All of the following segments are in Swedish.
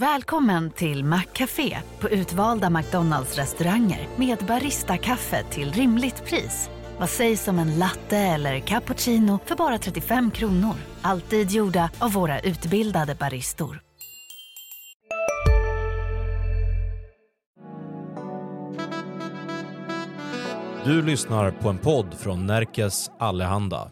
Välkommen till Maccafé på utvalda McDonalds restauranger med Baristakaffe till rimligt pris. Vad sägs om en latte eller cappuccino för bara 35 kronor? Alltid gjorda av våra utbildade baristor. Du lyssnar på en podd från Närkes Allehanda.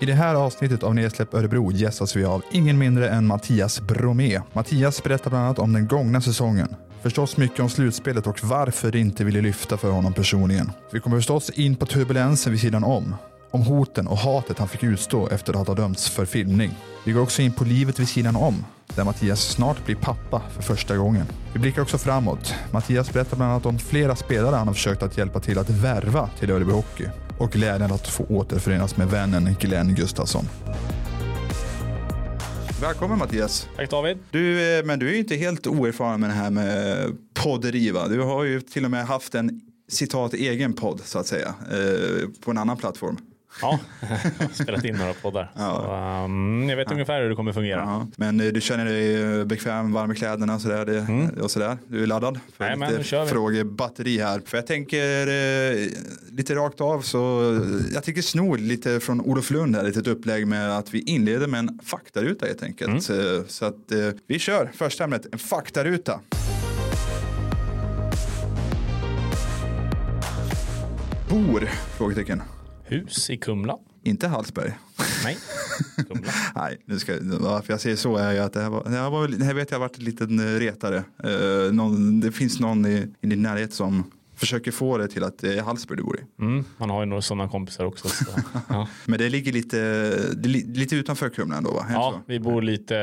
I det här avsnittet av Nedsläpp Örebro gästas vi av ingen mindre än Mattias Bromé. Mattias berättar bland annat om den gångna säsongen. Förstås mycket om slutspelet och varför det inte ville lyfta för honom personligen. Vi kommer förstås in på turbulensen vid sidan om. Om hoten och hatet han fick utstå efter att ha dömts för filmning. Vi går också in på livet vid sidan om, där Mattias snart blir pappa för första gången. Vi blickar också framåt. Mattias berättar bland annat om flera spelare han har försökt att hjälpa till att värva till Örebro Hockey och glädjen att få återförenas med vännen Glenn Gustafsson. Välkommen Mattias. Tack David. Du, eh, men du är inte helt oerfaren med det här med podderi va? Du har ju till och med haft en citat egen podd så att säga eh, på en annan plattform. Ja, jag har spelat in några poddar. Ja. Så, um, jag vet ungefär hur det kommer fungera. Ja, men eh, du känner dig eh, bekväm, varm i kläderna sådär, det, och sådär. Du är laddad för Nej, men lite kör vi. frågebatteri här. För jag tänker eh, lite rakt av så eh, jag tänker sno lite från Olof Lund här, lite ett upplägg med att vi inleder med en faktaruta helt enkelt. Mm. Så att eh, vi kör första ämnet, en faktaruta. Bor? Frågetecken. Hus i Kumla? Inte Hallsberg. Nej, Kumla. Nej, nu ska, varför jag säger så är ju att det här, var, det här, var, det här vet jag har varit en liten retare. Eh, någon, det finns någon i, i din närhet som försöker få det till att det är Hallsberg du bor i. Mm, man har ju några sådana kompisar också. Så, ja. Men det ligger lite, det, li- lite utanför Kumla ändå va? Det ja, så? vi bor lite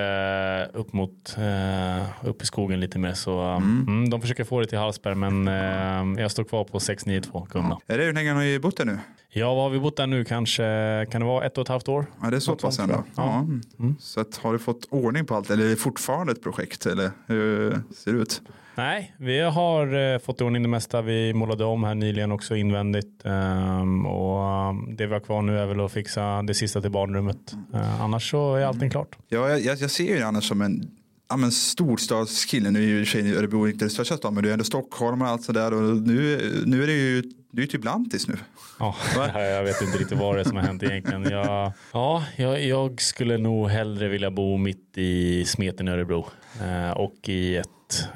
eh, upp mot, eh, upp i skogen lite mer. Så um, mm, de försöker få det till Hallsberg men eh, jag står kvar på 692 Kumla. Är det hur länge har ni bott där nu? Ja, vad har vi bott där nu? Kanske, kan det vara ett och ett halvt år? Ja, det är så pass ändå. Ja. Ja. Mm. Så att, har du fått ordning på allt eller är det fortfarande ett projekt? Eller hur ser det ut? Nej, vi har eh, fått ordning det mesta. Vi målade om här nyligen också invändigt. Ehm, och um, det vi har kvar nu är väl att fixa det sista till barnrummet. Eh, annars så är allting klart. Ja, jag, jag, ser ju det annars som en ja, men storstadskille. Nu är ju i för sig Örebro inte den största staden, men du är ändå Stockholm och allt sådär. Och nu, nu är det ju, du är typ lantis nu. Ja, jag vet inte riktigt vad det är som har hänt egentligen. Jag, ja, jag, jag skulle nog hellre vilja bo mitt i smeten i Örebro. Eh, och i ett,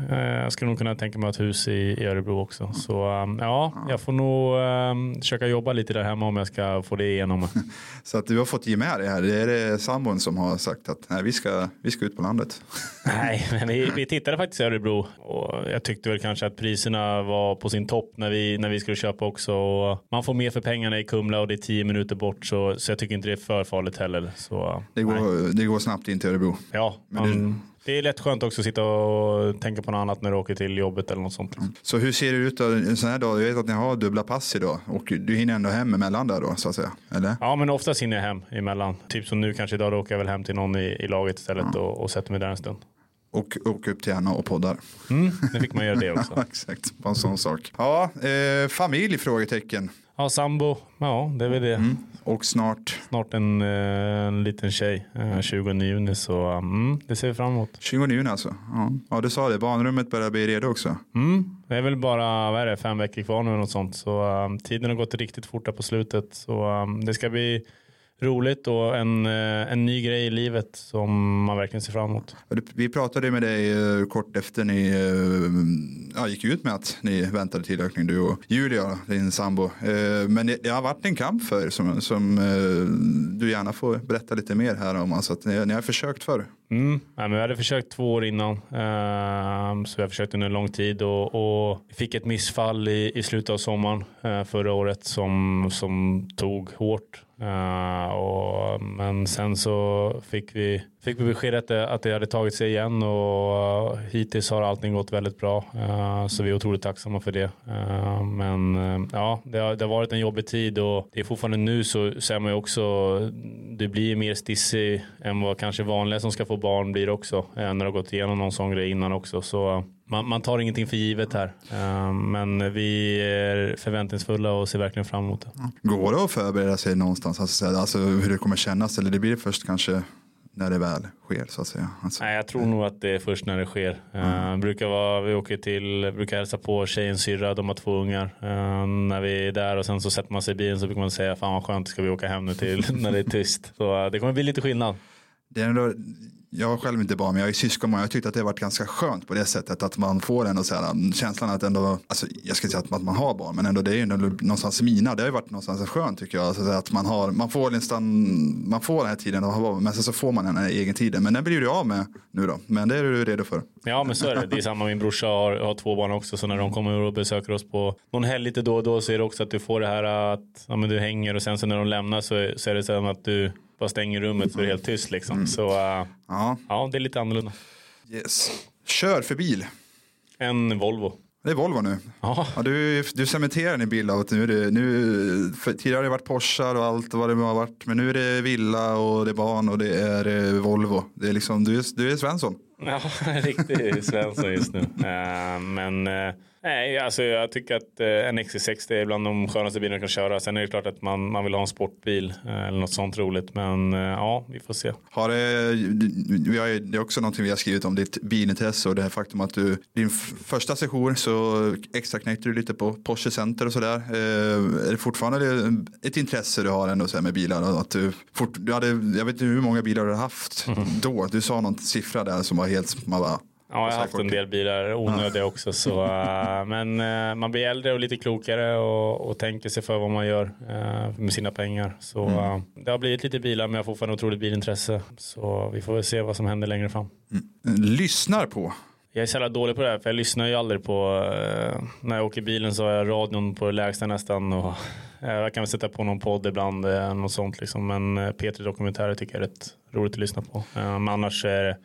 eh, jag skulle nog kunna tänka mig ett hus i, Örebro också. Så um, ja, jag får nog um, försöka jobba lite där hemma om jag ska få det igenom. Så att du har fått ge med det här. Det är det sambon som har sagt att nej, vi, ska, vi ska ut på landet. Nej, men vi, vi tittade faktiskt i Örebro och jag tyckte väl kanske att priserna var på sin topp när vi, när vi skulle köpa också. Och man får mer för pengarna i Kumla och det är tio minuter bort så, så jag tycker inte det är för farligt heller. Så, Det nej. går, det går snabbt in till Örebro. Ja, Men man, det är lätt skönt också att sitta och tänka på något annat när du åker till jobbet eller något sånt. Så hur ser det ut då, en sån här dag? Jag vet att ni har dubbla pass idag och du hinner ändå hem emellan där då så att säga. Eller? Ja, men oftast hinner jag hem emellan. Typ som nu kanske idag, då åker jag väl hem till någon i, i laget istället och, och sätter mig där en stund. Och åka upp till Anna och poddar. Mm, nu fick man göra det också. Ja, exakt, på en sån sak. Ja, eh, familj? Frågetecken. Ja, sambo. Ja, det är väl det. Och snart Snart en, eh, en liten tjej, eh, 20 juni, så mm, det ser vi fram emot. 20 juni alltså. Ja. ja, du sa det. Barnrummet börjar bli redo också. Mm, det är väl bara vad det, fem veckor kvar nu något sånt. Så um, tiden har gått riktigt fort där på slutet. Så um, det ska bli roligt och en, eh, en ny grej i livet som man verkligen ser fram emot. Vi pratade med dig eh, kort efter ni eh, ja, gick ut med att ni väntade tillökning, du och Julia, din sambo. Men det har varit en kamp för er som, som du gärna får berätta lite mer här om. Alltså att ni, ni har försökt förr. Mm. Ja, men vi hade försökt två år innan, ehm, så vi har försökt under en lång tid och, och fick ett missfall i, i slutet av sommaren eh, förra året som, som tog hårt. Eh, och, men sen så fick vi, fick vi besked att det, att det hade tagit sig igen och eh, hittills har allting gått väldigt bra. Eh, så vi är otroligt tacksamma för det. Eh, men ja, det har, det har varit en jobbig tid och det är fortfarande nu så ser man ju också, det blir mer stissig än vad kanske vanliga som ska få barn blir också. När det har gått igenom någon sån grej innan också. Så man, man tar ingenting för givet här. Men vi är förväntningsfulla och ser verkligen fram emot det. Går det att förbereda sig någonstans? Alltså, alltså hur det kommer kännas? Eller det blir först kanske när det väl sker så att säga? Alltså, Nej, jag tror nog att det är först när det sker. Eh, brukar vara, vi åker till, brukar hälsa på tjejens syrra, de har två ungar. Eh, när vi är där och sen så sätter man sig i bilen så brukar man säga fan vad skönt, ska vi åka hem nu till när det är tyst. Så eh, det kommer bli lite skillnad. det är ändå, jag har själv inte barn men jag är syskon och jag tyckte att det har varit ganska skönt på det sättet att man får ändå så här, um, känslan att ändå, alltså jag ska inte säga att man har barn men ändå det är ju någonstans mina, det har ju varit någonstans skönt tycker jag. Alltså att man, har, man får nästan, man får den här tiden att ha barn men sen så får man den här egen tiden. Men den blir du av med nu då, men det är du redo för. Ja men så är det. Det är samma, min brorsa har, har två barn också så när de kommer och besöker oss på någon helg lite då och då så är det också att du får det här att ja, men du hänger och sen så när de lämnar så, är- så är det så att du bara stänger rummet så är det helt tyst liksom. Så eh, Ja, ja, det är lite annorlunda. yes. Kör för bil. En Volvo. Det är Volvo nu. Ja, Ja, du, du cementerar din bild av att nu är det, nu, tidigare har det varit Porschar och allt vad det har varit. Men nu är det villa och det är barn och det är eh, Volvo. Det är liksom, du är, du är Svensson. Ja, riktig Svensson just nu. Eh, men eh, nej, alltså jag tycker att eh, en XC60 är bland de skönaste bilarna jag kan köra. Sen är det klart att man, man vill ha en sportbil eh, eller något sånt roligt. Men eh, ja, vi får se. Har det, vi har, det är också någonting vi har skrivit om ditt bilintresse och det här faktum att du, din första session så extra knäckte du lite på Porsche Center och sådär. Eh, är det fortfarande ett intresse du har ändå så med bilar? Att du, fort, du hade, jag vet inte hur många bilar du har haft då. Du sa någon siffra där som var helt, man bara, Ja, jag har haft en del bilar, onödiga också. Så, eh, men eh, man blir äldre och lite klokare och, och tänker sig för vad man gör eh, med sina pengar. Så eh, det har blivit lite bilar men jag har fortfarande otroligt bilintresse. Så vi får väl se vad som händer längre fram. lyssnar på. Jag är så jävla dålig på det här för jag lyssnar ju aldrig på när jag åker bilen så har jag radion på det lägsta nästan och jag kan väl sätta på någon podd ibland eh, något sånt liksom men eh, P3 dokumentärer tycker jag är rätt roligt att lyssna på men annars är det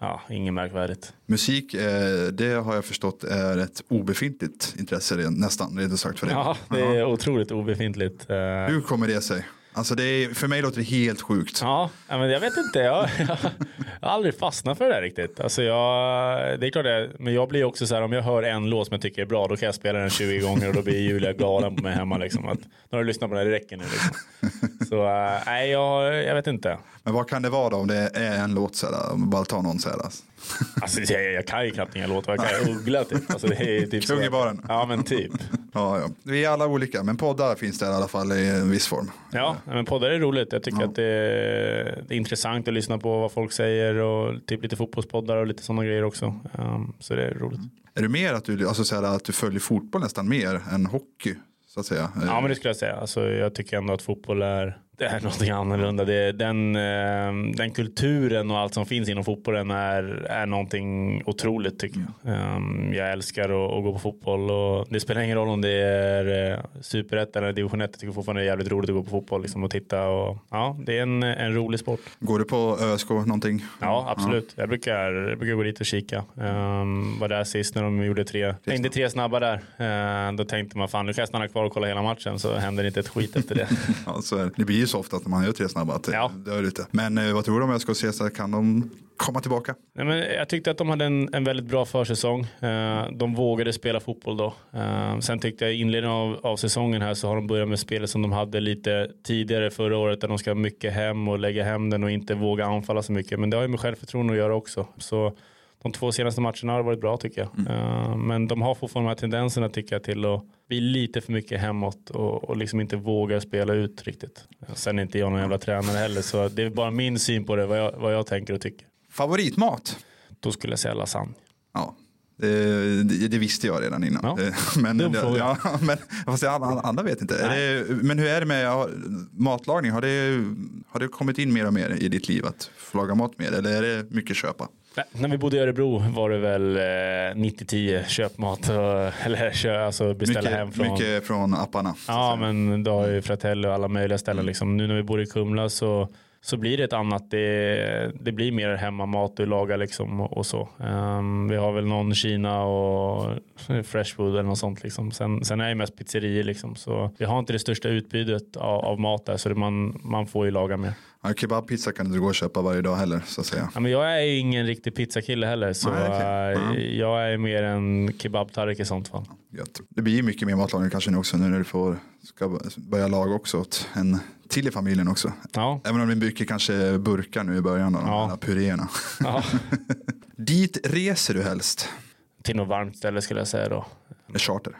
ja, inget märkvärdigt. Musik, eh, det har jag förstått är ett obefintligt intresse nästan, rent sagt för dig. Ja, det är otroligt obefintligt. Eh, Hur kommer det sig? Alltså det är, för mig låter det helt sjukt. Ja, ja, men jag vet inte. Jag, jag, jag har aldrig fastnat för det där riktigt. Alltså jag, det är klart det, men jag blir också så här om jag hör en låt som jag tycker är bra då kan jag spela den 20 gånger och då blir Julia galen på mig hemma liksom. Att, nu har du lyssnat på den, det räcker nu liksom. Så eh, nej, jag, jag vet inte. Men vad kan det vara då om det är en låt så här, om vi bara tar någon så här. Alltså. Jag, jag kan ju knappt inga låtar, jag kan uggla typ. Alltså, det är typ. Kung i baren. Ja men typ. Ja, ja. Vi är alla olika, men poddar finns det i alla fall i en viss form. Ja, men poddar är roligt. Jag tycker Ja. att det är, det är intressant att lyssna på vad folk säger och typ lite fotbollspoddar och lite sådana grejer också. Um, så det är roligt. Är du mer att du, alltså så här, att du följer fotboll nästan mer än hockey? Så att säga. Ja men det skulle jag säga. Alltså, jag tycker ändå att fotboll är, det är någonting annorlunda. Det den, eh, den kulturen och allt som finns inom fotbollen är, är någonting otroligt tycker jag. Um, jag älskar att, att gå på fotboll och det spelar ingen roll om det är eh, superettan eller division 1. Jag tycker fortfarande det är jävligt roligt att gå på fotboll liksom, och titta. Och, ja, det är en, en rolig sport. Går du på ÖSK någonting? Ja, absolut. Jag, brukar, jag brukar gå dit och kika. Um, var där sist när de gjorde tre, tänkte tre snabba där. Uh, då tänkte man fan nu kan jag stanna kvar och kolla hela matchen så händer inte ett skit efter det. Ja, så är det. det blir ju så ofta att man gör tre snabba. Att Ja. det är ute. Men eh, vad tror du om ÖSK och Cesar? Kan de komma tillbaka? Nej, men jag tyckte att de hade en, en väldigt bra försäsong. Eh, de vågade spela fotboll då. Eh, sen tyckte jag i inledningen av, av säsongen här så har de börjat med spelet som de hade lite tidigare förra året där de ska mycket hem och lägga hem den och inte våga anfalla så mycket. Men det har ju med självförtroende att göra också. Så de två senaste matcherna har varit bra tycker jag. Eh, men de har fortfarande de här tendenserna tycker jag till att bli lite för mycket hemåt och, och liksom inte våga spela ut riktigt. Sen är inte jag någon jävla tränare heller så det är bara min syn på det, vad jag, vad jag tänker och tycker. Favoritmat? Då skulle jag säga lasagne. Ja. Det, det, visste jag redan innan. Ja. Eh, Men, det, ja, men fast alla andra vet inte. Det, men hur är det med matlagning? Har det, har det kommit in mer och mer i ditt liv att laga mat mer? Eller är det mycket köpa? Nej, När vi bodde i Örebro var det väl eh, 90-10 köpmat och, eller kö, alltså beställa hem Mycket från. mycket från apparna. Ja men då har ju Fratelli och alla möjliga ställen liksom. Nu när vi bor i Kumla så, så blir det ett annat. Det, det blir mer hemmamat du lagar liksom och, och så. Ehm, vi har väl någon Kina och fresh food eller något sånt liksom. Sen, sen är det mest pizzerior liksom. Så vi har inte det största utbudet av, av mat där så det man, man får ju laga mer. Ja, kebabpizza kan du gå och köpa varje dag heller så att säga. Ja, men jag är ingen riktig pizzakille heller så Nej, okej. eh, Ja. jag är mer en kebabtark i sånt fall. Gött. Det blir mycket mer matlagning kanske nu också nu när du får ska börja laga också åt en till i familjen också. Ja. Även om det är mycket kanske burkar nu i början, då, de Ja. här puréerna. ja. Dit reser du helst? Till något varmt ställe skulle jag säga då. Charter?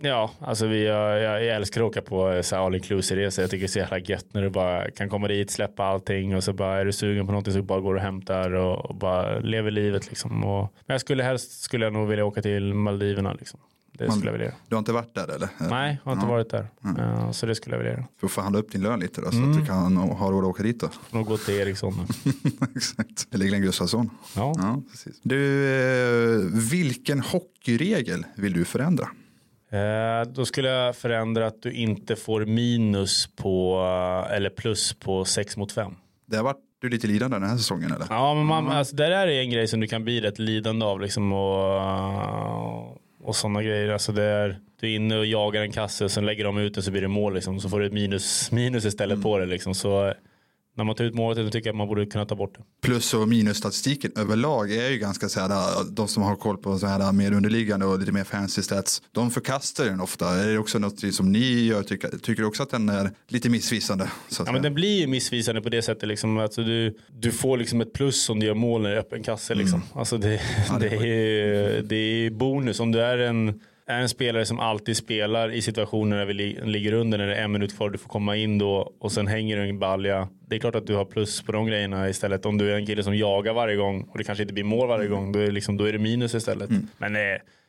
Ja, alltså vi, jag, jag älskar att åka på eh, så all inclusive resor. Jag tycker det är så jävla gött när du bara kan komma dit, släppa allting och så bara är du sugen på någonting så bara går du och hämtar och, och bara lever livet liksom. Och, men jag skulle helst skulle jag nog vilja åka till Maldiverna liksom. Det skulle jag vilja göra. Du har inte varit där eller? Nej, jag har inte Ja. varit där. Ja, så det skulle jag vilja göra. Du får förhandla upp din lön lite då, så Mm. att du kan ha råd att åka dit då. Nog gå till Ericsson nu. Exakt. Eller Glenn Gustafsson. Ja. Ja, precis. Du, eh, vilken hockeyregel vill du förändra? Eh, då skulle jag förändra att du inte får minus på, eller plus på 6 mot 5. Det har varit du lite lidande den här säsongen eller? Ja, men man, alltså, där är det en grej som du kan bli rätt lidande av liksom och, och sådana grejer. Alltså det är, du är inne och jagar en kasse och sen lägger de ut den så blir det mål liksom. Så får du ett minus, minus istället på det liksom. Så när man tar ut målet så tycker jag att man borde kunna ta bort det. Plus och minusstatistiken överlag är ju ganska så här, de som har koll på så här mer underliggande och lite mer fancy stats, de förkastar den ofta. Är det också något som ni gör, tycker, tycker också att den är lite missvisande? Att Ja, men den blir ju missvisande på det sättet. Liksom, alltså du, du får liksom ett plus om du gör mål det är öppen kasse. Liksom. Alltså det, det, är, det är bonus. Om du är en, är en spelare som alltid spelar i situationer där vi li, ligger under när det är en minut kvar. Du får komma in då och sen hänger du en balja. Det är klart att du har plus på de grejerna istället. Om du är en kille som jagar varje gång och det kanske inte blir mål varje gång. Då är, liksom, då är det minus istället. Men eh,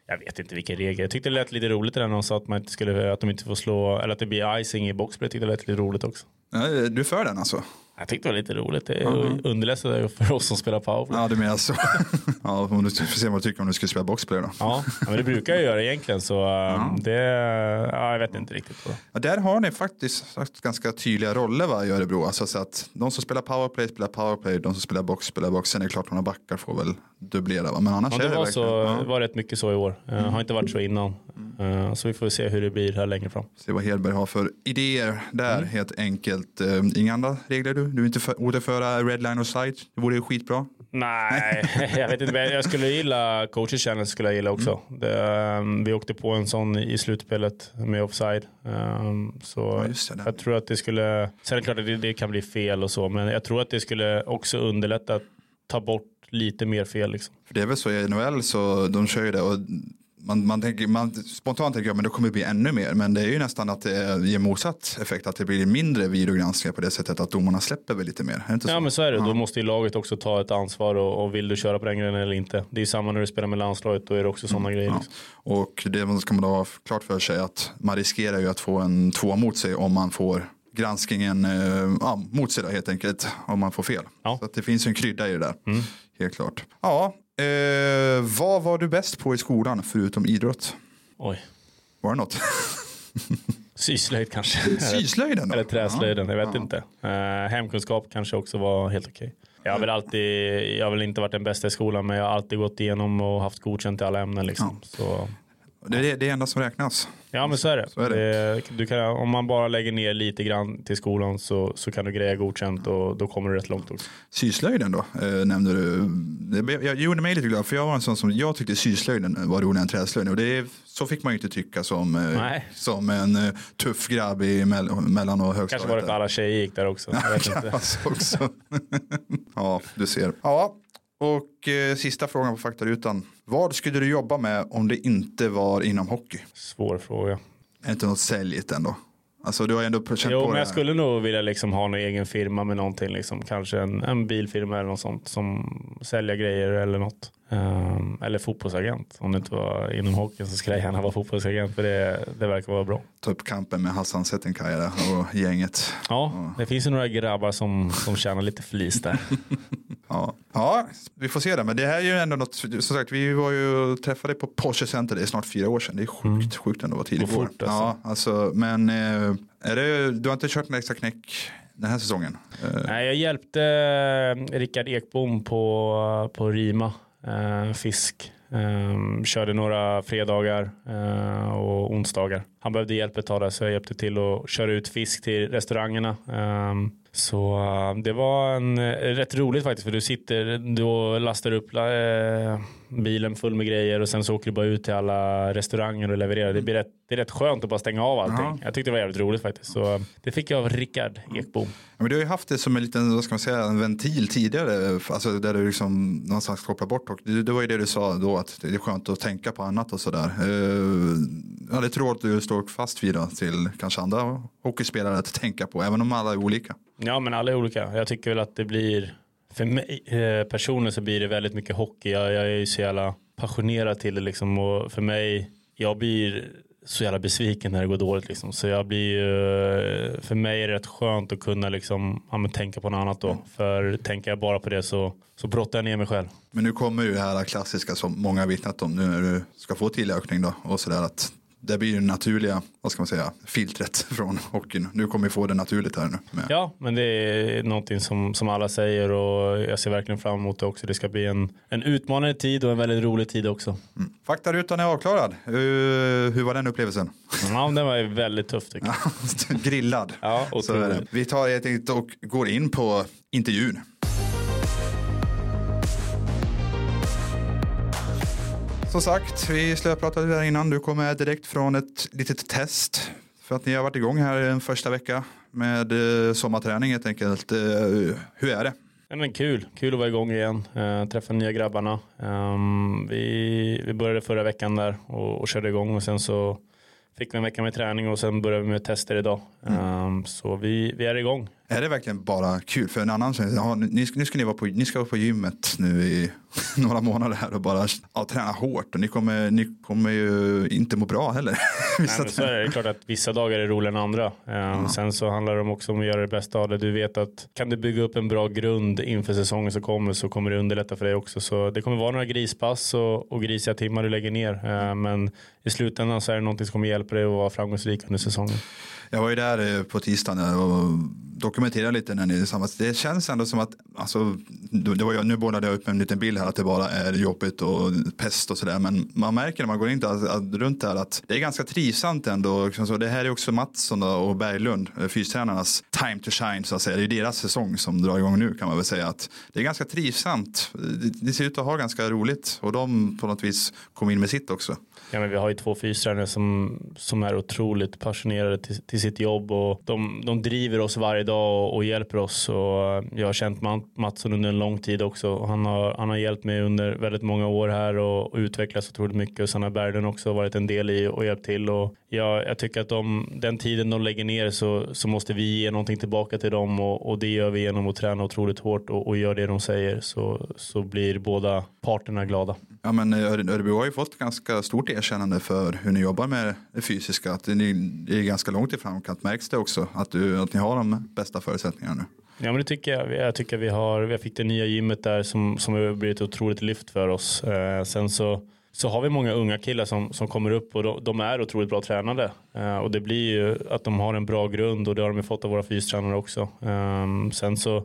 jag vet inte vilken regel. Jag tyckte det lät lite roligt när de sa att, man inte skulle, att de inte får slå, eller att det blir icing i boxplay. Jag tyckte det lät lite roligt också. Du är för den alltså? Jag tyckte det var lite roligt. Det underlättar för oss som spelar powerplay. Ja, du menar så. ja, om du får se vad du tycker om du skulle spela boxplay då. Ja, men det brukar jag göra egentligen så um, det, ja, jag vet inte riktigt. Ja, där har ni faktiskt ganska tydliga roller va, i Örebro. Alltså, så att de som spelar powerplay spelar powerplay, de som spelar box spelar box. Sen är det klart några backar får väl dubblera. Va? Men annars Ja, är det var, så, ja. det var rätt mycket så i år. Uh, har inte varit så innan. Uh, så vi får se hur det blir här längre fram. Se vad Hedberg har för idéer där Mm. helt enkelt. Eh, inga andra regler du? Du är inte för, återföra red line side? Det vore ju skitbra. Nej, jag vet inte. Men jag skulle gilla coaches challenge skulle jag gilla också. Det, um, vi åkte på en sån i slutspelet med offside. Um, så Ja, det. jag tror att det skulle, sen är det klart att det, det kan bli fel och så, men jag tror att det skulle också underlätta att ta bort lite mer fel. Liksom. För det är väl så i NHL så de kör ju det och man, man tänker, man, spontant tänker jag men det kommer bli ännu mer. Men det är ju nästan att det ger motsatt effekt. Att det blir mindre videogranskningar på det sättet att domarna släpper väl lite mer. Inte så? Ja men så är det. Då måste ju laget också ta ett ansvar och, och vill du köra på den grejen eller inte. Det är ju samma när du spelar med landslaget. Då är det också sådana grejer. Ja. Liksom. Och det ska man då ha klart för sig att man riskerar ju att få en två mot sig om man får granskningen eh, ja, mot sig då, helt enkelt om man får fel. Ja. Så det finns ju en krydda i det där. Mm. Helt klart. Ja, eh, vad var du bäst på i skolan förutom idrott? Oj. Var det något? Syslöjd kanske. Syslöjden då? Eller träslöjden, jag vet Ja. inte. Uh, hemkunskap kanske också var helt okej. Jag har väl alltid, jag har väl inte varit den bästa i skolan men jag har alltid gått igenom och haft godkänt i alla ämnen liksom. Så, Det är det, enda som räknas. ja men så är det. Så är det. Du kan, om man bara lägger ner lite grann till skolan så, så kan du greja godkänt och då kommer du rätt långt också. Syslöjden då, eh, nämnde du. Det, jag gjorde mig lite glad för jag var en sån som, jag tyckte syslöjden var roligare än träslöjden. Och det, så fick man ju inte tycka som, eh, Nej. som en eh, tuff grabb i mell, mellan och högstadiet. Kanske var det för där. alla tjejer gick där också. Jag vet inte. Också. ja, du ser. Ja, och eh, sista frågan på faktarutan. Vad skulle du jobba med om det inte var inom hockey? Svår fråga. Är inte något säljigt ändå? Alltså du har ändå känt Jo, på men det. jag skulle nog vilja liksom ha en egen firma med någonting. Liksom. Kanske en, en bilfirma eller något sånt som säljer grejer eller något. Ehm, eller fotbollsagent. Om det inte var inom hockeyn så skulle jag gärna vara fotbollsagent för det, det verkar vara bra. Ta upp kampen med Hassan Settenkaya och gänget. Ja, det finns ju några grabbar som, som tjänar lite flis där. Ja. ja, vi får se det. Men det här är ju ändå något, som sagt, vi var ju träffade på Porsche Center, det är snart fyra år sedan. Det är sjukt, sjukt ändå vad tidigt Går går. fort, alltså. Ja, alltså, men eh, är det, du har inte kört en extra knäck den här säsongen? Eh, Nej, jag hjälpte eh, Rickard Ekbom på, på Rima. Fisk. Um, körde några fredagar uh, och onsdagar. Han behövde hjälp ett tag där så jag hjälpte till att köra ut fisk till restaurangerna. Um, så uh, det var en, uh, rätt roligt faktiskt för du sitter, du lastar upp uh, bilen full med grejer och sen så åker du bara ut till alla restauranger och levererar. Det, blir rätt, det är rätt skönt att bara stänga av allting. Ja. Jag tyckte det var jävligt roligt faktiskt. Så det fick jag av Rickard Ekbom. Ja, men du har ju haft det som en liten, vad ska man säga, en ventil tidigare, alltså där du liksom någonstans kopplar bort. Och det, det var ju det du sa då, att det är skönt att tänka på annat och sådär. Ja, det tror jag att du står fast vid då, till kanske andra hockeyspelare att tänka på, även om alla är olika. Ja, men alla är olika. Jag tycker väl att det blir, för mig eh, personligen så blir det väldigt mycket hockey. Jag, jag är ju så jävla passionerad till det liksom och för mig, jag blir så jävla besviken när det går dåligt liksom. Så jag blir eh, för mig är det rätt skönt att kunna liksom, ja, tänka på något annat då. För tänker jag bara på det så, så brottar jag ner mig själv. Men nu kommer ju det här klassiska som många har vittnat om nu när du ska få tillökning då och sådär att det blir det naturliga, vad ska man säga, filtret från hockeyn. Nu kommer vi få det naturligt här nu. Med. Ja, men det är någonting som, som alla säger och jag ser verkligen fram emot det också. Det ska bli en, en utmanande tid och en väldigt rolig tid också. Mm. Faktarutan är avklarad. Hur, hur var den upplevelsen? Ja, den var väldigt tuff tycker jag. Grillad. Ja, otroligt. Vi tar helt enkelt och går in på intervjun. Som sagt, vi slöpratade där innan. Du kommer direkt från ett litet test för att ni har varit igång här en första vecka med eh, sommarträning helt enkelt. Eh, hur är det? Men kul, kul att vara igång igen. Uh, träffa nya grabbarna. Um, vi, vi började förra veckan där och, och körde igång och sen så fick vi en vecka med träning och sen började vi med tester idag. Mm. Um, så vi, vi är igång. Är det verkligen bara kul? För en annan säger, ja, ni, nu ska ni, vara på, ni ska vara på gymmet nu i några månader här och bara ja, träna hårt. Och ni kommer, ni kommer ju inte må bra heller. Nej, men så är det. det är klart att vissa dagar är roligare än andra. Um, ja. Sen så handlar det också om att göra det bästa av det. Du vet att kan du bygga upp en bra grund inför säsongen som kommer så kommer det underlätta för dig också. Så det kommer vara några grispass och, och grisiga timmar du lägger ner. Uh, men i slutändan så är det någonting som kommer hjälpa dig att vara framgångsrik under säsongen. Jag var ju där eh, på tisdagen och dokumenterade lite när ni är tillsammans. Det känns ändå som att, alltså, det var jag, nu bollade jag upp en liten bild här att det bara är jobbigt och pest och sådär. Men man märker när man går in där, runt där att det är ganska trivsamt ändå. Liksom så det här är också Mattsson och Berglund, eh, fystränarnas time to shine så att säga. Det är deras säsong som drar igång nu kan man väl säga. att Det är ganska trivsamt. Det, Det ser ut att ha ganska roligt och de på något vis kom in med sitt också. Ja, men vi har ju två fystränare som, som är otroligt passionerade till, till sitt jobb och de, de driver oss varje dag och, och, hjälper oss. Och eh, jag har känt Mattsson under en lång tid också. Han har, han har hjälpt mig under väldigt många år här och, och utvecklats otroligt mycket. Och Sanna Berglund också varit en del i och hjälpt till. Och jag, jag tycker att de, den tiden de lägger ner så, så måste vi ge någonting tillbaka till dem och, och det gör vi genom att träna otroligt hårt och, och gör det de säger så, så blir båda parterna glada. Ja, men eh, Örebro har ju fått ganska stort erkännande för hur ni jobbar med det fysiska. Att ni är ganska långt i framkant. Märks det också att, du, att ni har de bästa förutsättningarna nu? Ja, men det tycker jag. Jag tycker vi har. Vi fick det nya gymmet där som, som har blivit ett otroligt lyft för oss. Eh, sen så så har vi många unga killar som, som kommer upp och de, de är otroligt bra tränade. Eh, och det blir ju att de har en bra grund och det har de fått av våra fystränare också. Eh, sen så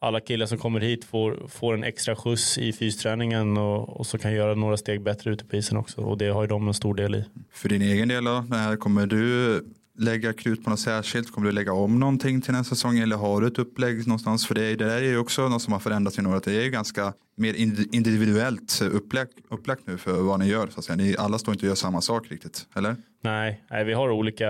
alla killar som kommer hit får, får en extra skjuts i fysträningen och, och så kan göra några steg bättre ute på isen också och det har ju de en stor del i. För din egen del då, kommer du lägga krut på något särskilt? Kommer du lägga om någonting till nästa säsong eller har du ett upplägg någonstans? För det, det där är ju också något som har förändrats i några. Det är ju ganska mer individuellt upplagt, upplagt nu för vad ni gör. Så att säga. Ni, alla står inte och gör samma sak riktigt, eller? Nej, nej, vi har olika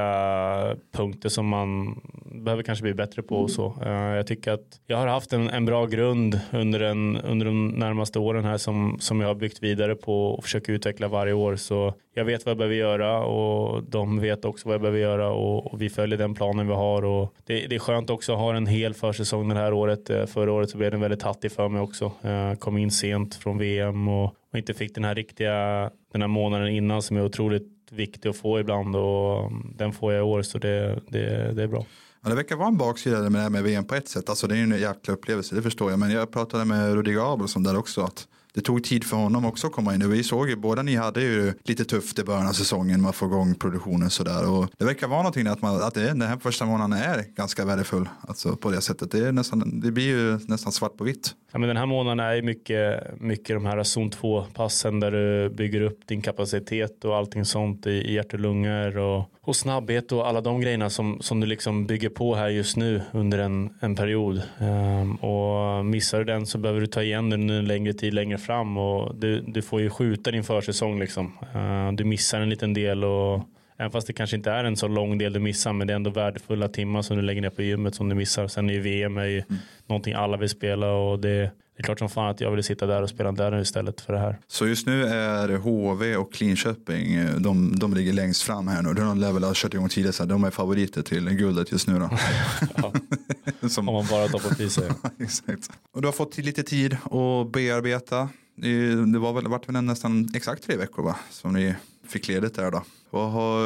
punkter som man behöver kanske bli bättre på och så. Eh, jag tycker att jag har haft en, en bra grund under, en, under de närmaste åren här som, som jag har byggt vidare på och försöker utveckla varje år. Så jag vet vad jag behöver göra och de vet också vad jag behöver göra och, och vi följer den planen vi har. Och det, det, är skönt också att ha en hel försäsong det här året. Eh, förra året så blev den väldigt hattig för mig också. Jag kom in sent från VM och, och inte fick den här riktiga den här månaden innan som är otroligt viktig att få ibland och mm, den får jag i år så det, det, det är bra. Ja, det verkar vara en baksida med det här med VM på ett sätt. Alltså det är ju en jäkla upplevelse, det förstår jag. Men jag pratade med Rudy Abelsson där också. Att det tog tid för honom också att komma in. Vi såg ju, båda ni hade ju lite tufft i början av säsongen med att få igång produktionen sådär. Och det verkar vara någonting att, man, att det, den här första månaden är ganska värdefull. Alltså på det sättet. Det, är nästan, det blir ju nästan svart på vitt. Ja, men den här månaden är mycket, mycket de här zon 2 passen där du bygger upp din kapacitet och allting sånt i, i hjärt och lungor och, och snabbhet och alla de grejerna som, som du liksom bygger på här just nu under en, en period. Um, och missar du den så behöver du ta igen den en längre tid längre fram och du, du får ju skjuta din försäsong liksom. Uh, du missar en liten del och Även fast det kanske inte är en så lång del du missar men det är ändå värdefulla timmar som du lägger ner på gymmet som du missar. Sen är ju VM är ju mm. någonting alla vill spela och det, det är klart som fan att jag vill sitta där och spela där istället för det här. Så just nu är HV och Linköping, de, de ligger längst fram här nu. De lär väl ha kört igång tidigare, så de är favoriter till guldet just nu då. Som... Om man bara tar på priser. Exakt. Och du har fått lite tid att bearbeta. Det var väl, vart väl nästan exakt tre veckor va? Som ni fick ledigt där då. Har,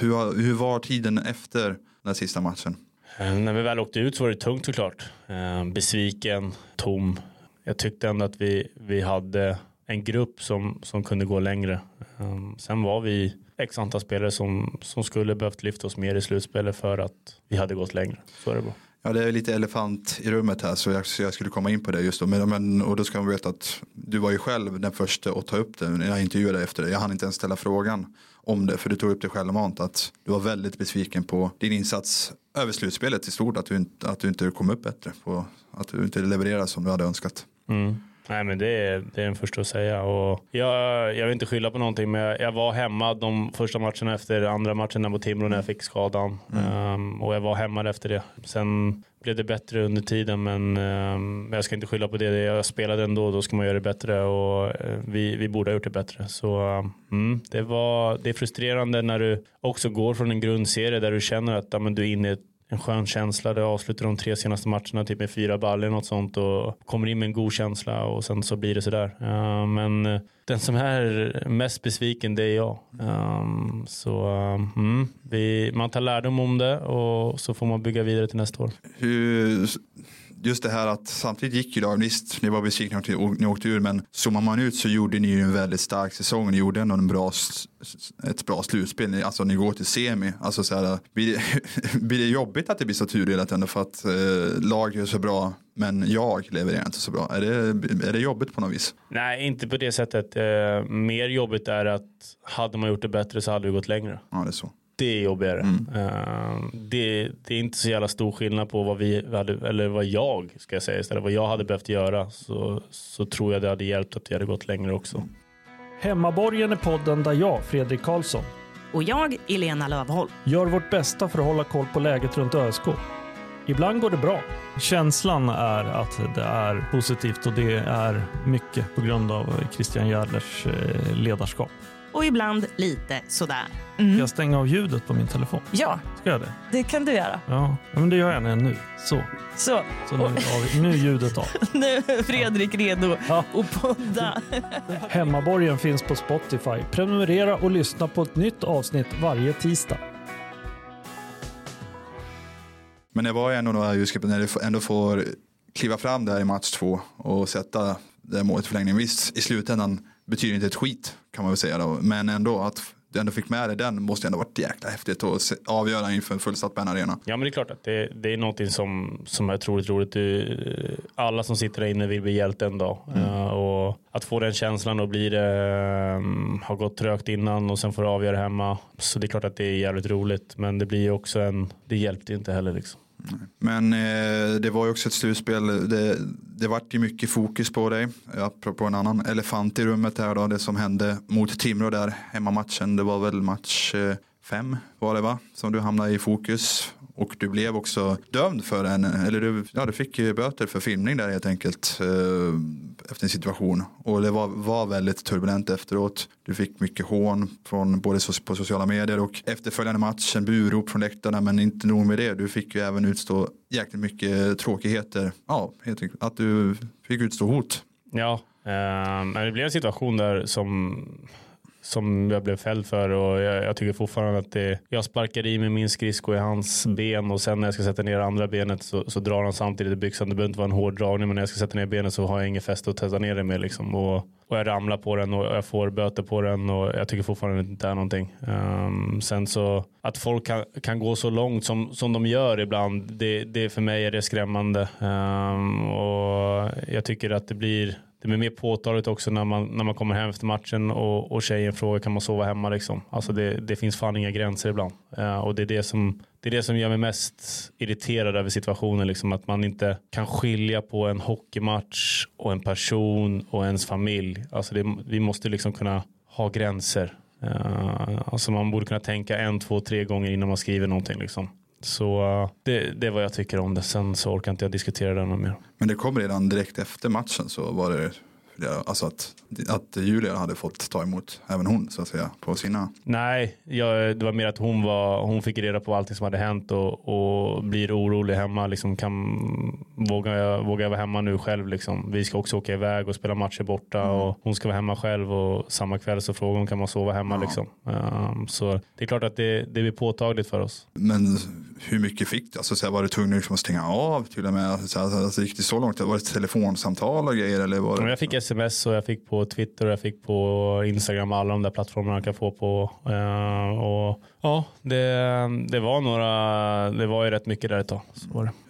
hur, hur var tiden efter den sista matchen? Eh, när vi väl åkte ut så var det tungt såklart. Eh, besviken, tom. Jag tyckte ändå att vi, vi hade en grupp som, som kunde gå längre. Eh, sen var vi x antal spelare som, som skulle behövt lyfta oss mer i slutspelet för att vi hade gått längre. Så är det bara. Ja, det är lite elefant i rummet här så jag, så jag skulle komma in på det just då. Men, men, och då ska man veta att du var ju själv den första att ta upp det. när Jag intervjuade dig efter det. Jag hann inte ens ställa frågan om det. För du tog upp det självmant att du var väldigt besviken på din insats över slutspelet i stort. Att du, inte, att du inte kom upp bättre. På, att du inte levererade som du hade önskat. Mm. Nej men det är, det är den första att säga. Och jag, jag vill inte skylla på någonting men jag, jag var hemma de första matcherna efter andra matcherna mot Timrå när jag fick skadan. Mm. Um, och jag var hemma efter det. Sen blev det bättre under tiden men um, jag ska inte skylla på det. Jag spelade ändå, då ska man göra det bättre och uh, vi, vi borde ha gjort det bättre. Så um, det, var, det är frustrerande när du också går från en grundserie där du känner att ja, men du är inne i ett en skön känsla. Du avslutar de tre senaste matcherna typ med fyra baller något sånt och kommer in med en god känsla och sen så blir det sådär. Uh, men uh, den som är mest besviken det är jag. Um, så um, vi, man tar lärdom om det och så får man bygga vidare till nästa år. Hur just det här att samtidigt gick ju dagen, visst ni var besvikna att ni åkte ur men zoomar man ut så gjorde ni ju en väldigt stark säsong, ni gjorde ändå en bra, ett bra slutspel, alltså ni går till semi, alltså så här, blir, det, blir det jobbigt att det blir så turdelat ändå för att eh, lag är så bra men jag levererar inte så bra. Är det, är det jobbigt på något vis? Nej, inte på det sättet. Eh, mer jobbigt är att hade man gjort det bättre så hade vi gått längre. Ja, det är så det är jobbigare. Mm. Uh, det, det, är inte så jävla stor skillnad på vad vi hade, eller vad jag ska jag säga istället, vad jag hade behövt göra så, så tror jag det hade hjälpt att vi hade gått längre också. Hemmaborgen är podden där jag, Fredrik Karlsson och jag, Elena Lövholm, gör vårt bästa för att hålla koll på läget runt ÖSK. Ibland går det bra. Känslan är att det är positivt och det är mycket på grund av Christian Järdlers eh, ledarskap och ibland lite sådär. Mm. Ska jag stänga av ljudet på min telefon? Ja, Ska jag det? det kan du göra. Ja, men det gör jag nu. Så. Så, Så nu, av, nu är ljudet av. nu är Fredrik redo ja. att podda. Hemmaborgen finns på Spotify. Prenumerera och lyssna på ett nytt avsnitt varje tisdag. Men det var ändå några ljusgrepp när du ändå får kliva fram där i match två och sätta det målet i förlängning. Visst, i slutändan betyder inte ett skit kan man väl säga då. Men ändå att du ändå fick med dig den måste ändå varit jäkla häftigt att avgöra inför en fullsatt Bern Arena. Ja men det är klart att det, det är någonting som, som är otroligt roligt. Du, alla som sitter där inne vill bli hjälte en dag. Mm. Uh, och att få den känslan och bli det, um, har gått trögt innan och sen får du avgöra hemma. Så det är klart att det är jävligt roligt. Men det blir också en, det hjälpte inte heller liksom. Men eh, det var ju också ett slutspel. Det, det vart ju mycket fokus på dig. Apropå en annan elefant i rummet här då. Det som hände mot Timrå där hemmamatchen. Det var väl match eh, fem var det va? Som du hamnade i fokus. Och du blev också dömd för en, eller du, ja, du fick böter för filmning där helt enkelt eh, efter en situation. Och det var, var väldigt turbulent efteråt. Du fick mycket hån från både på sociala medier och efterföljande match, en burop från läktarna. Men inte nog med det, du fick ju även utstå jäkligt mycket tråkigheter. Ja, helt enkelt, att du fick utstå hot. Ja, eh, men det blev en situation där som som jag blev fälld för och jag, jag tycker fortfarande att det, jag sparkar i med min skridsko i hans ben och sen när jag ska sätta ner andra benet så, så drar han samtidigt i byxan. Det behöver inte vara en hård dragning men när jag ska sätta ner benet så har jag inget fäste att testa ner det med liksom. Och, och jag ramlar på den och jag får böter på den och jag tycker fortfarande att det inte är någonting. Um, sen så att folk kan, kan gå så långt som, som de gör ibland, det, det för mig är det skrämmande. Um, och jag tycker att det blir det blir mer påtagligt också när man, när man kommer hem efter matchen och, och tjejen frågar kan man sova hemma liksom. Alltså det, det finns fan inga gränser ibland. Uh, och det är det, som, det är det som gör mig mest irriterad över situationen. Liksom, att man inte kan skilja på en hockeymatch och en person och ens familj. Alltså det, vi måste liksom kunna ha gränser. Uh, alltså man borde kunna tänka en, två, tre gånger innan man skriver någonting. Liksom. Så eh, det, det är vad jag tycker om det. Sen så orkar inte jag diskutera det något mer. Men det kom redan direkt efter matchen så var det alltså att, att Julia hade fått ta emot även hon så att säga på sina. Nej, jag, det var mer att hon, var, hon fick reda på allting som hade hänt och, och blir orolig hemma. Liksom kan, vågar, jag, vågar jag vara hemma nu själv? Liksom? Vi ska också åka iväg och spela matcher borta mm. och hon ska vara hemma själv och samma kväll så frågar hon kan man sova hemma. Ja. Liksom. Um, så det är klart att det, det blir påtagligt för oss. Men hur mycket fick du? Alltså, så här, var du tvungen liksom att stänga av till och med? Så här, alltså, gick det så långt? Var det telefonsamtal och grejer? Eller var det... Jag fick sms och jag fick på Twitter och jag fick på Instagram alla de där plattformarna jag kan få på. Eh, och ja, det, det var några, det var ju rätt mycket där ett tag.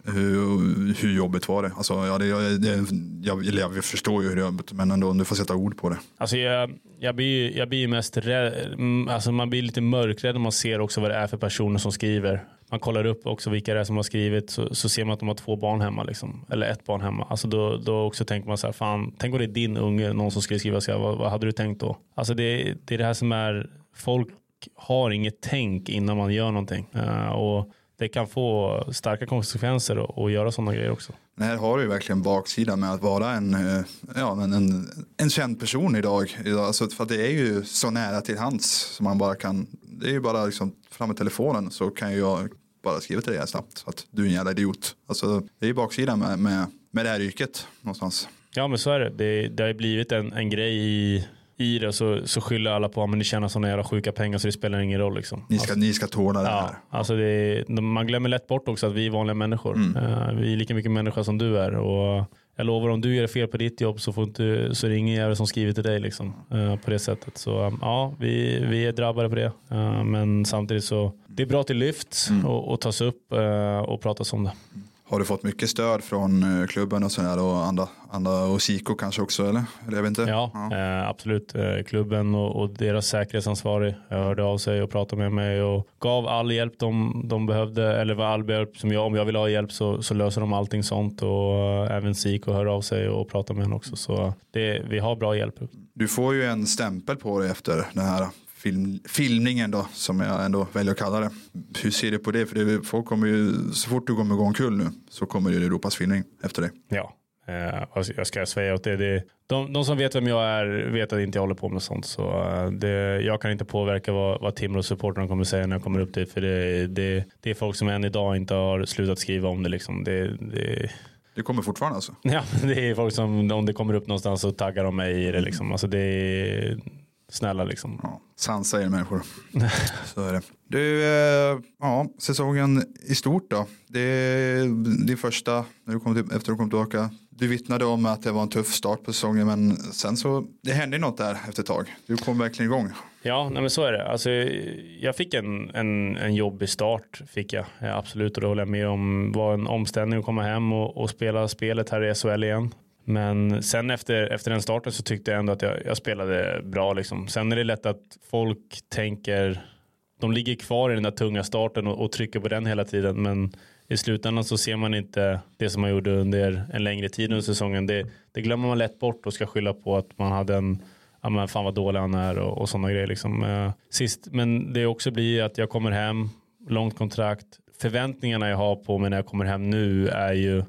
Hur, hur jobbigt var det? Alltså, ja, det, det jag, jag, förstår ju hur det är, men ändå, du får sätta ord på det. Alltså, jag, jag blir, jag blir mest rädd, alltså, man blir lite mörkrädd när man ser också vad det är för personer som skriver man kollar upp också vilka det är som har skrivit så, så ser man att de har två barn hemma. Liksom, eller ett barn hemma. Alltså då, då också tänker man så här, fan, tänk om det är din unge, någon som skulle skriva så här, vad, vad hade du tänkt då? Alltså det, det är det här som är, folk har inget tänk innan man gör någonting. Uh, och det kan få starka konsekvenser att göra sådana grejer också. Men här har du ju verkligen baksidan med att vara en, eh, ja, en, en, en känd person idag. Alltså, för det är ju så nära till hands som man bara kan. Det är ju bara liksom fram med telefonen så kan jag bara skriva till dig snabbt att du är en jävla idiot. Alltså, det är ju baksidan med, med, med det här yrket någonstans. Ja men så är det. Det, det har blivit en, en grej i i det så, så skyller alla på att ni tjänar sådana jävla sjuka pengar så det spelar ingen roll. Liksom. Ni, ska, alltså, ni ska tåla det ja, här. Alltså det, man glömmer lätt bort också att vi är vanliga människor. Mm. Uh, vi är lika mycket människa som du är. Och jag lovar om du gör fel på ditt jobb så, får inte, så är det ingen jävel som skriver till dig liksom, uh, på det sättet. Så um, ja, vi, vi är drabbade på det. Uh, men samtidigt så det är bra det lyfts mm. och, och tas upp och pratas om det. Har du fått mycket stöd från eh, klubben och sådär och andra, andra och Siko kanske också eller? Jag vet inte. Ja, ja. Eh, absolut. Eh, klubben och, och, deras säkerhetsansvarig hörde av sig och pratade med mig och gav all hjälp de, de behövde eller var all hjälp som jag, om jag vill ha hjälp så, så löser de allting sånt och uh, även Siko hör av sig och pratar med henne också så det, vi har bra hjälp. Du får ju en stämpel på dig efter den här film, filmningen då, som jag ändå väljer att kalla det. Hur ser du på det? För det, folk kommer ju, så fort du kommer igång kull nu så kommer ju Europas filmning efter det. Ja, eh, jag ska säga åt det. det de, de, som vet vem jag är vet att inte jag håller på med sånt. Så eh, det, jag kan inte påverka vad, vad Timrå-supportrarna kommer säga när jag kommer upp dit. För det, det, det är folk som än idag inte har slutat skriva om det. Liksom. det, det det kommer fortfarande alltså? Ja, det är folk som om det kommer upp någonstans så taggar de mig i det. Liksom. Alltså det, är, snälla liksom. Ja, sansa er människor. Så är det. Du, eh, ja, säsongen i stort då. Det är din första när du kom till, efter att du kom tillbaka. Du vittnade om att det var en tuff start på säsongen men sen så det hände något där efter ett tag. Du kom verkligen igång. Ja, nej men så är det. Alltså, jag fick en, en, en jobbig start, fick jag. Ja, absolut, och det håller jag med om. Det var en omställning att komma hem och, och spela spelet här i SHL igen. Men sen efter, efter den starten så tyckte jag ändå att jag, jag spelade bra. Liksom. Sen är det lätt att folk tänker, de ligger kvar i den där tunga starten och, och trycker på den hela tiden. Men i slutändan så ser man inte det som man gjorde under en längre tid under säsongen. Det, det glömmer man lätt bort och ska skylla på att man hade en ja men fan vad dålig han är och, och sådana grejer. Liksom. Eh, sist, men det också blir att jag kommer hem, långt kontrakt. Förväntningarna jag har på mig när jag kommer hem nu är ju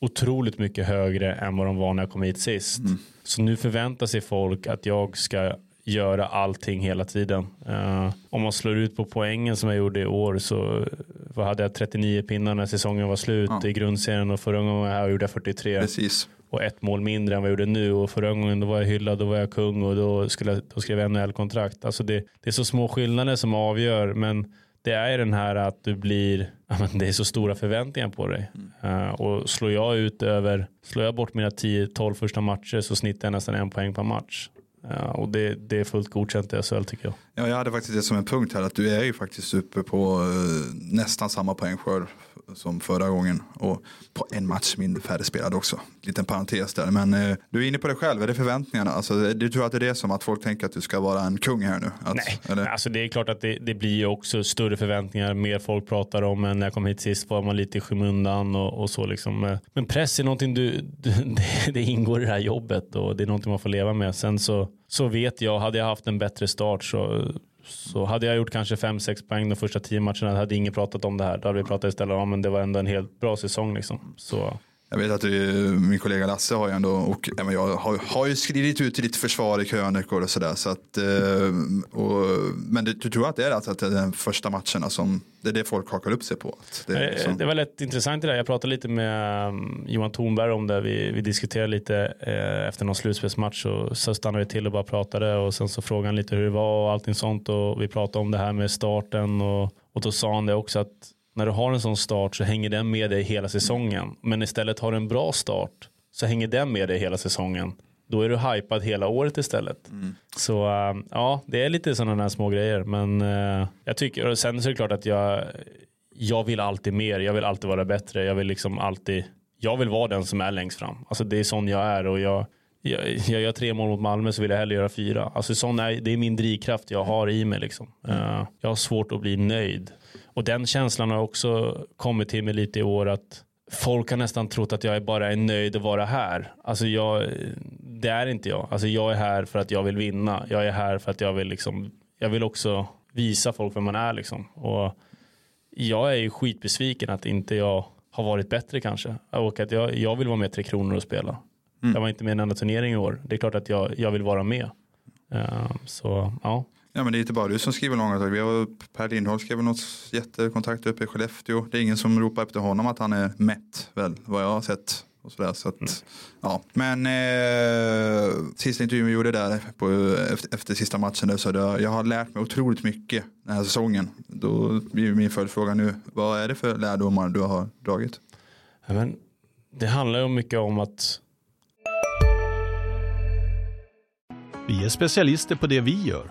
otroligt mycket högre än vad de var när jag kom hit sist. Mm. Så nu förväntar sig folk att jag ska göra allting hela tiden. Uh, om man slår ut på poängen som jag gjorde i år så vad hade jag 39 pinnar när säsongen var slut ja. i grundserien och förra gången jag gjorde jag 43. Precis. och ett mål mindre än vad jag gjorde nu och förra gången då var jag hyllad, då var jag kung och då, skulle, jag- då skrev jag NHL-kontrakt. Alltså det, det är så små skillnader som avgör men det är den här att du blir, det är så stora förväntningar på dig. Eh, och slår jag ut över, slår jag bort mina 10-12 första matcher så snittar jag nästan en poäng per match. Eh, och det, det är fullt godkänt i SHL tycker jag. Ja, jag hade faktiskt det som en punkt här att du är ju faktiskt uppe på eh, nästan samma poängskörd som förra gången och på en match mindre färre spelade också. Liten parentes där, men eh, du är inne på det själv, är det förväntningarna? Alltså, du tror att det är det som att folk tänker att du ska vara en kung här nu? Att, Nej, Eller? alltså det är klart att det, det blir också större förväntningar, mer folk pratar om än när jag kom hit sist var man lite i skymundan och, och så liksom. Eh, Men press är någonting du, du det, det ingår i det här jobbet och det är någonting man får leva med. Sen så, så vet jag, hade jag haft en bättre start så så hade jag gjort kanske 5-6 poäng de första 10 matcherna hade ingen pratat om det här. Då hade vi pratat istället om att det var ändå en helt bra säsong liksom. Så jag vet att du, min kollega Lasse har ju ändå, och även jag har, har ju skrivit ut ditt försvar i krönikor och sådär. Så att, eh, och, men du, du tror att det är alltså att det är den första matcherna som, det är det folk hakar upp sig på? Det, är liksom, Det var lite intressant det där. Jag pratade lite med um, Johan Thornberg om det. Vi, vi diskuterade lite eh, efter någon slutspelsmatch och så stannade vi till och bara pratade och sen så frågade han lite hur det var och allting sånt och vi pratade om det här med starten och, och då sa han det också att när du har en sån start så hänger den med dig hela säsongen. Men istället har du en bra start så hänger den med dig hela säsongen. Då är du hypad hela året istället. Så äh, ja, det är lite sådana där små grejer. Men äh, jag tycker, och sen så är det klart att jag, jag vill alltid mer. Jag vill alltid vara bättre. Jag vill liksom alltid, jag vill vara den som är längst fram. Alltså det är sån jag är och jag, jag, jag gör tre mål mot Malmö så vill jag hellre göra fyra. Alltså sån är, det är min drivkraft jag har i mig liksom. Eh, jag har svårt att bli nöjd. Och den känslan har också kommit till mig lite i år att folk har nästan trott att jag bara är nöjd att vara här. Alltså jag, det är inte jag. Alltså jag är här för att jag vill vinna. Jag är här för att jag vill liksom, jag vill också visa folk vem man är liksom. Och jag är ju skitbesviken att inte jag har varit bättre kanske. Och att jag, jag vill vara med Tre Kronor och spela. Jag var inte med i en enda turnering i år. Det är klart att jag, jag vill vara med. Eh, så ja. Ja men det är inte bara du som skriver långa tag. Vi har Per Lindholm skrev något jättekontakt uppe i Skellefteå. Det är ingen som ropar efter honom att han är mätt väl vad jag har sett. Och sådär, så att, ja. Men eh, sista intervjun vi gjorde där på, efter, efter sista matchen där, så det, jag har lärt mig otroligt mycket den här säsongen. Då blir min följdfråga nu, vad är det för lärdomar du har dragit? Ja, Men det handlar ju mycket om att Vi är specialister på det vi gör,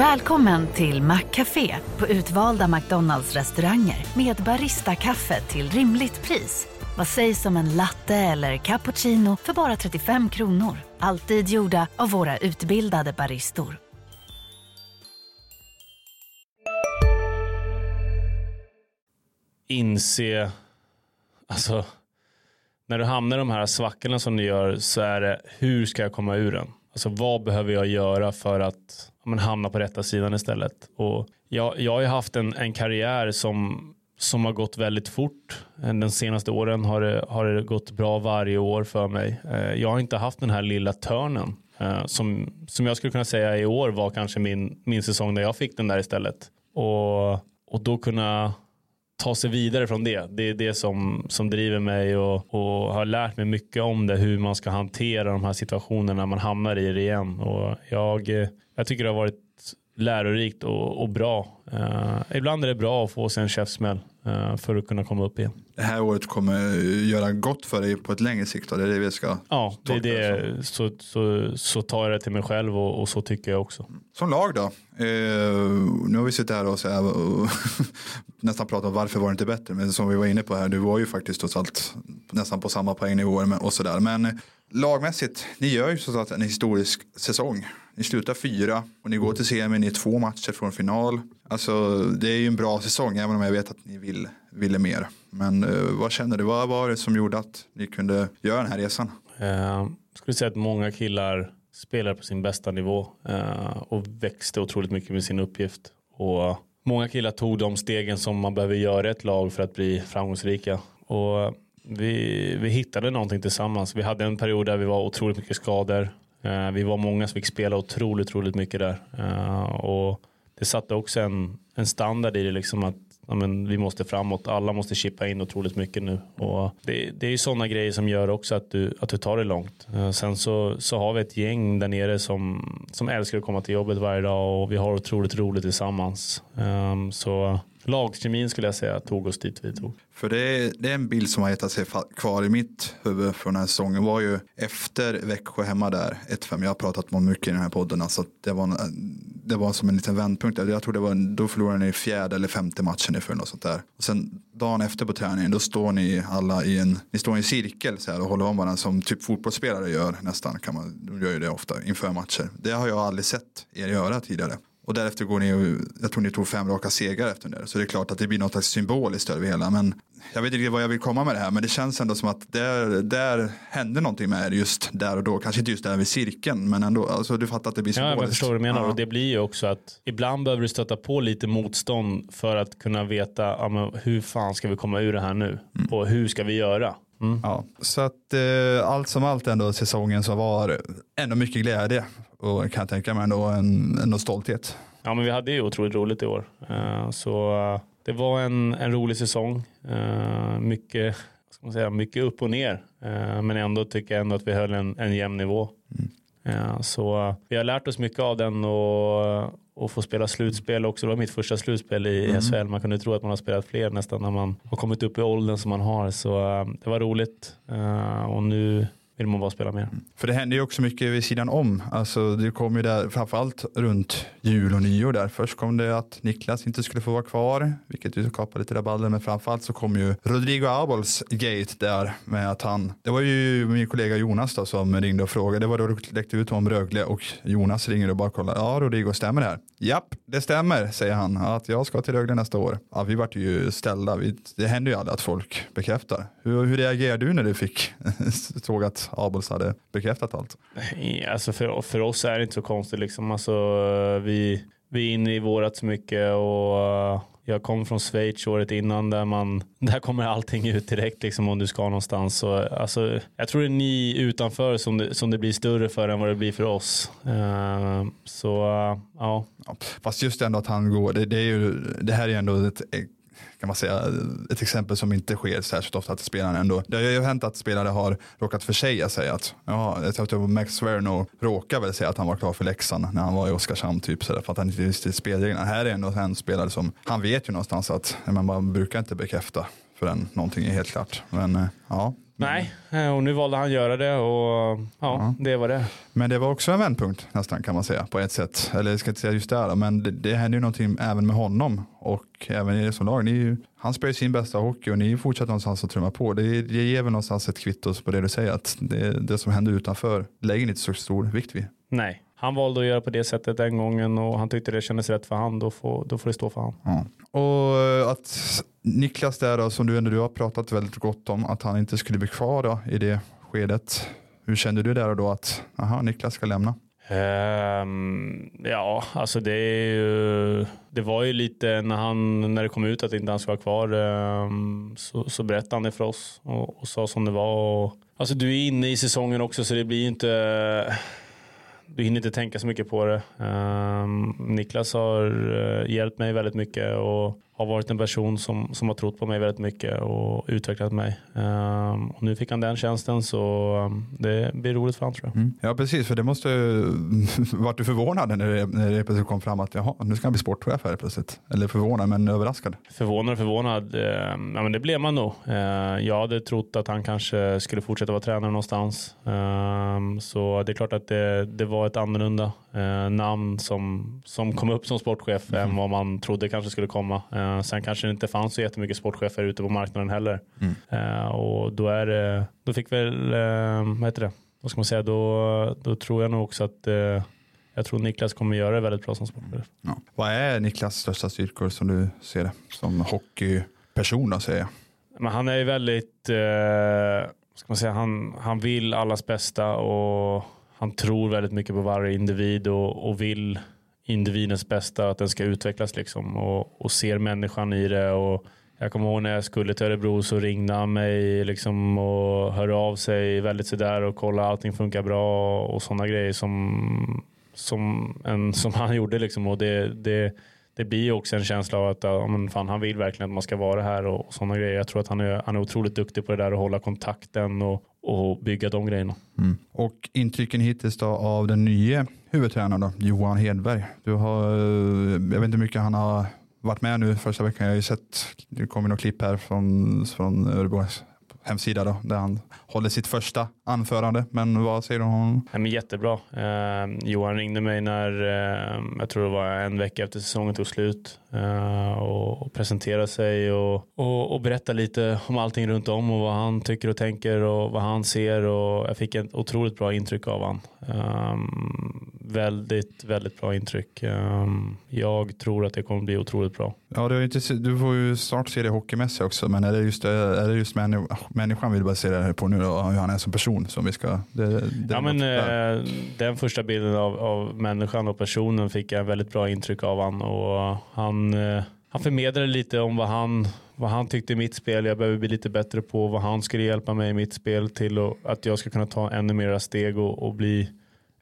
Välkommen till Maccafé på utvalda McDonalds restauranger med Baristakaffe till rimligt pris. Vad sägs om en latte eller cappuccino för bara 35 kronor? Alltid gjorda av våra utbildade baristor. inse, alltså när du hamnar i de här svackorna som du gör så är det hur ska jag komma ur den? Alltså vad behöver jag göra för att men, hamna på rätta sidan istället? Och jag, jag har ju haft en, en karriär som, som har gått väldigt fort. De senaste åren har det, har det gått bra varje år för mig. Eh, jag har inte haft den här lilla törnen eh, som, som jag skulle kunna säga i år var kanske min, min säsong där jag fick den där istället. Och, och då kunna ta sig vidare från det. Det är det som, som driver mig och, och har lärt mig mycket om det. Hur man ska hantera de här situationerna man hamnar i det igen. Och jag, eh, jag tycker det har varit lärorikt och, och bra. Eh, ibland är det bra att få sig en käftsmäll eh, för att kunna komma upp igen. Det här året kommer göra gott för dig på ett längre sikt. Då. Det är det vi ska Ja, det är det. Så, så, så tar jag det till mig själv och, och så tycker jag också. Som lag då? Eh, nu har vi suttit här och, så här och nästan pratat om varför var det inte bättre. Men som vi var inne på här, du var ju faktiskt trots allt nästan på samma poängnivåer och sådär. Men lagmässigt, ni gör ju så att en historisk säsong. Ni slutar fyra och ni går till semi, ni är två matcher från final. Alltså det är ju en bra säsong även om jag vet att ni vill, ville mer. Men uh, vad känner du? Vad var det som gjorde att ni kunde göra den här resan? Eh, skulle säga att många killar spelar på sin bästa nivå uh, och växte otroligt mycket med sin uppgift. Och många killar tog de stegen som man behöver göra i ett lag för att bli framgångsrika. Och vi, vi hittade någonting tillsammans. Vi hade en period där vi var otroligt mycket skador. Eh, vi var många som fick spela otroligt, otroligt mycket där. Eh, och det satte också en, en standard i det, liksom att ja, men vi måste framåt, alla måste chippa in otroligt mycket nu. Och det, det är ju sådana grejer som gör också att du, att du tar det långt. Eh, sen så, så har vi ett gäng där nere som, som älskar att komma till jobbet varje dag och vi har otroligt roligt tillsammans. Eh, så lagkemin skulle jag säga tog oss dit vi tog. För det är, det är en bild som har hetat sig kvar i mitt huvud från den här säsongen var ju efter Växjö hemma där 1-5. Jag har pratat om mycket i den här podden. Alltså det, var, det var som en liten vändpunkt. Jag tror det var, då förlorade ni fjärde eller femte matchen i och sånt där. Och sen dagen efter på träningen då står ni alla i en, ni står i en cirkel så här, och håller om varandra som typ fotbollsspelare gör nästan. Kan man, de gör ju det ofta inför matcher. Det har jag aldrig sett er göra tidigare. Och därefter går ni och, jag tror ni tog fem raka segrar efter det. Så det är klart att det blir något slags symboliskt över hela. Men jag vet inte vad jag vill komma med det här. Men det känns ändå som att där, där hände någonting med er just där och då. Kanske inte just där vid cirkeln. Men ändå, alltså du fattar att det blir symboliskt. Ja, jag förstår vad du menar. Ja. Och det blir ju också att ibland behöver du stöta på lite motstånd för att kunna veta ja, hur fan ska vi komma ur det här nu? Mm. Och hur ska vi göra? Mm. Ja, så att eh, allt som allt ändå säsongen så var ändå mycket glädje och kan jag tänka mig ändå en, en stolthet. Ja, men vi hade ju otroligt roligt i år. Uh, så uh, det var en, en rolig säsong. Uh, mycket, ska man säga, mycket upp och ner. men ändå tycker jag ändå att vi höll en, en jämn nivå. Mm. så vi har lärt oss mycket av den och, och få spela slutspel också. Det var mitt första slutspel i mm. SHL. Man kunde tro att man har spelat fler nästan när man har kommit upp i åldern som man har. Så det var roligt. och nu vill man bara spela mer. Mm. För det händer ju också mycket vid sidan om. Alltså det kom ju där framförallt runt jul och nyår där. Först kom det att Niklas inte skulle få vara kvar, vilket ju skapade lite rabalder. Men framförallt så kom ju Rodrigo Abols gate där med att han, det var ju min kollega Jonas då som ringde och frågade. Det var då det läckte ut om Rögle och Jonas ringer och bara kollar. Ja, Rodrigo, stämmer det här? Japp, det stämmer, säger han. Att jag ska till Rögle nästa år. Ja, vi vart ju ställda. Vi, det händer ju aldrig att folk bekräftar. Hur, hur reagerade du när du fick såg att Abels hade bekräftat allt? Alltså för, för oss är det inte så konstigt. Liksom. Alltså, vi, vi är inne i vårat så mycket och uh, jag kom från Schweiz året innan där man där kommer allting ut direkt liksom om du ska någonstans. Så, alltså, jag tror det är ni utanför som det, som det blir större för än vad det blir för oss. Uh, så uh, ja. Fast just ändå att han går, det, det, är ju, det här är ändå ett kan man säga, ett exempel som inte sker särskilt ofta att spelaren ändå, det har ju hänt att spelare har råkat försäga sig att, ja, jag tror att Max Sverno råkar väl säga att han var klar för Leksand när han var i Oskarshamn typ sådär för att han inte visste spelreglerna. Här är ändå en spelare som, han vet ju någonstans att man bara brukar inte bekräfta förrän någonting är helt klart. Men eh, ja, Nej, eh, och nu valde han göra det och ja, ja, det var det. Men det var också en vändpunkt nästan kan man säga på ett sätt. Eller jag ska inte säga just det, men det, det hände ju någonting även med honom och även i det som lag. Ni, han spelar sin bästa hockey och ni fortsätter någonstans att trumma på. Det, det ger väl någonstans ett kvitto på det du säger att det, det som händer utanför lägger ni inte så stor vikt vid. Nej, han valde att göra på det sättet den gången och han tyckte det kändes rätt för han. Då får, då får det stå för han. Ja. Och eh, att Niklas där då, som du ändå du har pratat väldigt gott om, att han inte skulle bli kvar då, i det skedet. Hur kände du där då att aha, Niklas ska lämna? Um, ja, alltså det, ju, det var ju lite när, han, när det kom ut att inte han skulle vara kvar um, så, så berättade han det för oss och, och sa som det var. Och, alltså du är inne i säsongen också så det blir inte du hinner inte tänka så mycket på det. Um, Niklas har uh, hjälpt mig väldigt mycket och har varit en person som, som har trott på mig väldigt mycket och utvecklat mig. Um, och nu fick han den tjänsten så um, det blir roligt för honom tror jag. Mm. Ja precis, för det måste varit du förvånad när det, när det plötsligt kom fram att jaha, nu ska han bli sportchef här plötsligt. Eller förvånad men överraskad. Förvånad och förvånad. Uh, ja men det blev man nog. Uh, jag hade trott att han kanske skulle fortsätta vara tränare någonstans. Uh, så det är klart att det, det var ett annorlunda uh, namn som, som kom upp som sportchef mm. än vad man trodde kanske skulle komma. Uh, sen kanske det inte fanns så jättemycket sportchefer ute på marknaden heller. Mm. Uh, och då, är det, då fick väl, vad heter det, vad ska man säga, då, då tror jag nog också att jag tror Niklas kommer göra det väldigt bra som sportchef. Ja. Vad är Niklas största styrkor som du ser det? Som hockeyperson säger jag. Men han är ju väldigt, eh, ska man säga, han, han vill allas bästa och han tror väldigt mycket på varje individ och, och vill individens bästa, att den ska utvecklas liksom och, och ser människan i det. Och jag kommer ihåg när jag skulle till Örebro så ringde han mig liksom och hörde av sig väldigt sådär och kollade allting funkar bra och sådana grejer som, som, en, som han gjorde. Liksom. Och det, det, det blir också en känsla av att ja, men fan, han vill verkligen att man ska vara här och, och sådana grejer. Jag tror att han är, han är otroligt duktig på det där att hålla kontakten och, och bygga de grejerna. Mm. Och intrycken hittills då av den nya huvudtränaren då, Johan Hedberg. Du har, eh, jag vet inte hur mycket han har varit med nu första veckan. Jag har ju sett, det kommer något klipp här från, från Örebros hemsida då, där han håller sitt första anförande. Men vad säger du om honom? Ja, men jättebra. Eh, Johan ringde mig när, eh, jag tror det var en vecka efter säsongen tog slut eh, och, och presenterade sig och, och, och berättade lite om allting runt om och vad han tycker och tänker och vad han ser och jag fick ett otroligt bra intryck av honom. Um, väldigt, väldigt bra intryck. Um, jag tror att det kommer bli otroligt bra. Ja, du, inte, du får ju snart se det hockeymässigt också, men är det just, är det just männi människan vill se det på nu då, hur han är som person som vi ska... Det, det ja, men, eh, den första bilden av, av människan och personen fick jag väldigt bra intryck av han och han, eh, han förmedlade lite om vad han vad han tyckte i mitt spel. Jag behöver bli lite bättre på vad han skulle hjälpa mig i mitt spel till och att jag ska kunna ta ännu mera steg och, och bli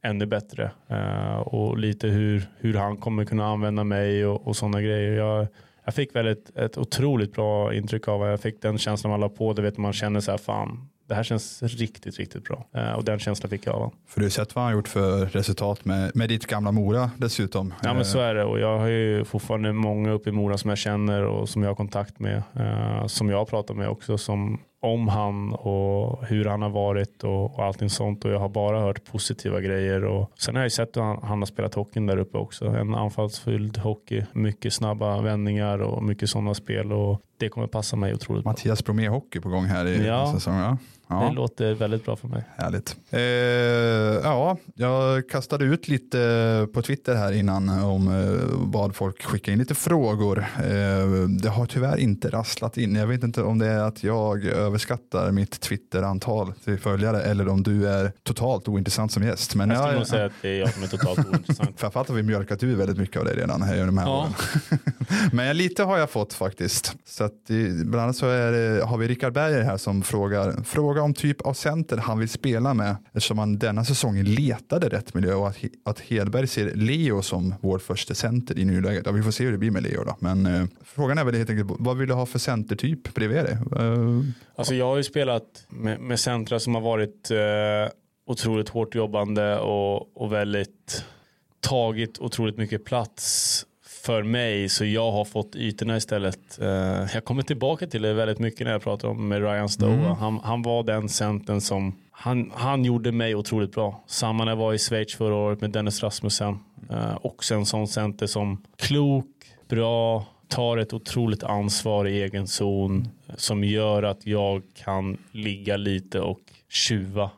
ännu bättre. Uh, och lite hur, hur han kommer kunna använda mig och, och sådana grejer. Jag, jag fick väl ett, otroligt bra intryck av. Jag fick den känslan man la på det. Vet man känner så här, fan, det här känns riktigt, riktigt bra. Uh, och den känslan fick jag av. För du har sett vad han gjort för resultat med, med ditt gamla Mora dessutom. Ja men så är det och jag har ju fortfarande många uppe i Mora som jag känner och som jag har kontakt med. Uh, som jag pratar med också som om han och hur han har varit och, och allting sånt och jag har bara hört positiva grejer och sen har jag sett hur han, han har spelat hockeyn där uppe också. En anfallsfylld hockey, mycket snabba vändningar och mycket sådana spel och det kommer passa mig otroligt bra. Mattias Bromé hockey på gång här i ja, säsongen. Ja. Ja. Det låter väldigt bra för mig. Härligt. Eh, ja, jag kastade ut lite på Twitter här innan om eh, vad folk skickar in lite frågor. Eh, det har tyvärr inte rasslat in. Jag vet inte om det är att jag överskattar mitt Twitter-antal till följare eller om du är totalt ointressant som gäst. Men jag skulle nog säga att det är jag som är totalt ointressant. Framförallt har vi mjölkat ur väldigt mycket av det redan här i de här ja. åren. Men lite har jag fått faktiskt. Så att, bland annat så det, har vi Rickard Berger här som frågar, fråga om typ av center han vill spela med eftersom han denna säsong letade rätt miljö och att, att Hedberg ser Leo som vår första center i nuläget. Ja, vi får se hur det blir med Leo då. Men eh, frågan är väl helt enkelt vad vill du ha för centertyp bredvid dig? Uh, alltså jag har ju spelat med, med centra som har varit eh, otroligt hårt jobbande och, och väldigt tagit otroligt mycket plats för mig så jag har fått ytorna istället. Uh, jag kommer tillbaka till det väldigt mycket när jag pratar om med Ryan Stowe. Mm. Han, han, var den centern som han, han gjorde mig otroligt bra. Samma när jag var i Schweiz förra året med Dennis Rasmussen. Uh, också en sån center som klok, bra, tar ett otroligt ansvar i egen zon som gör att jag kan ligga lite och tjuva.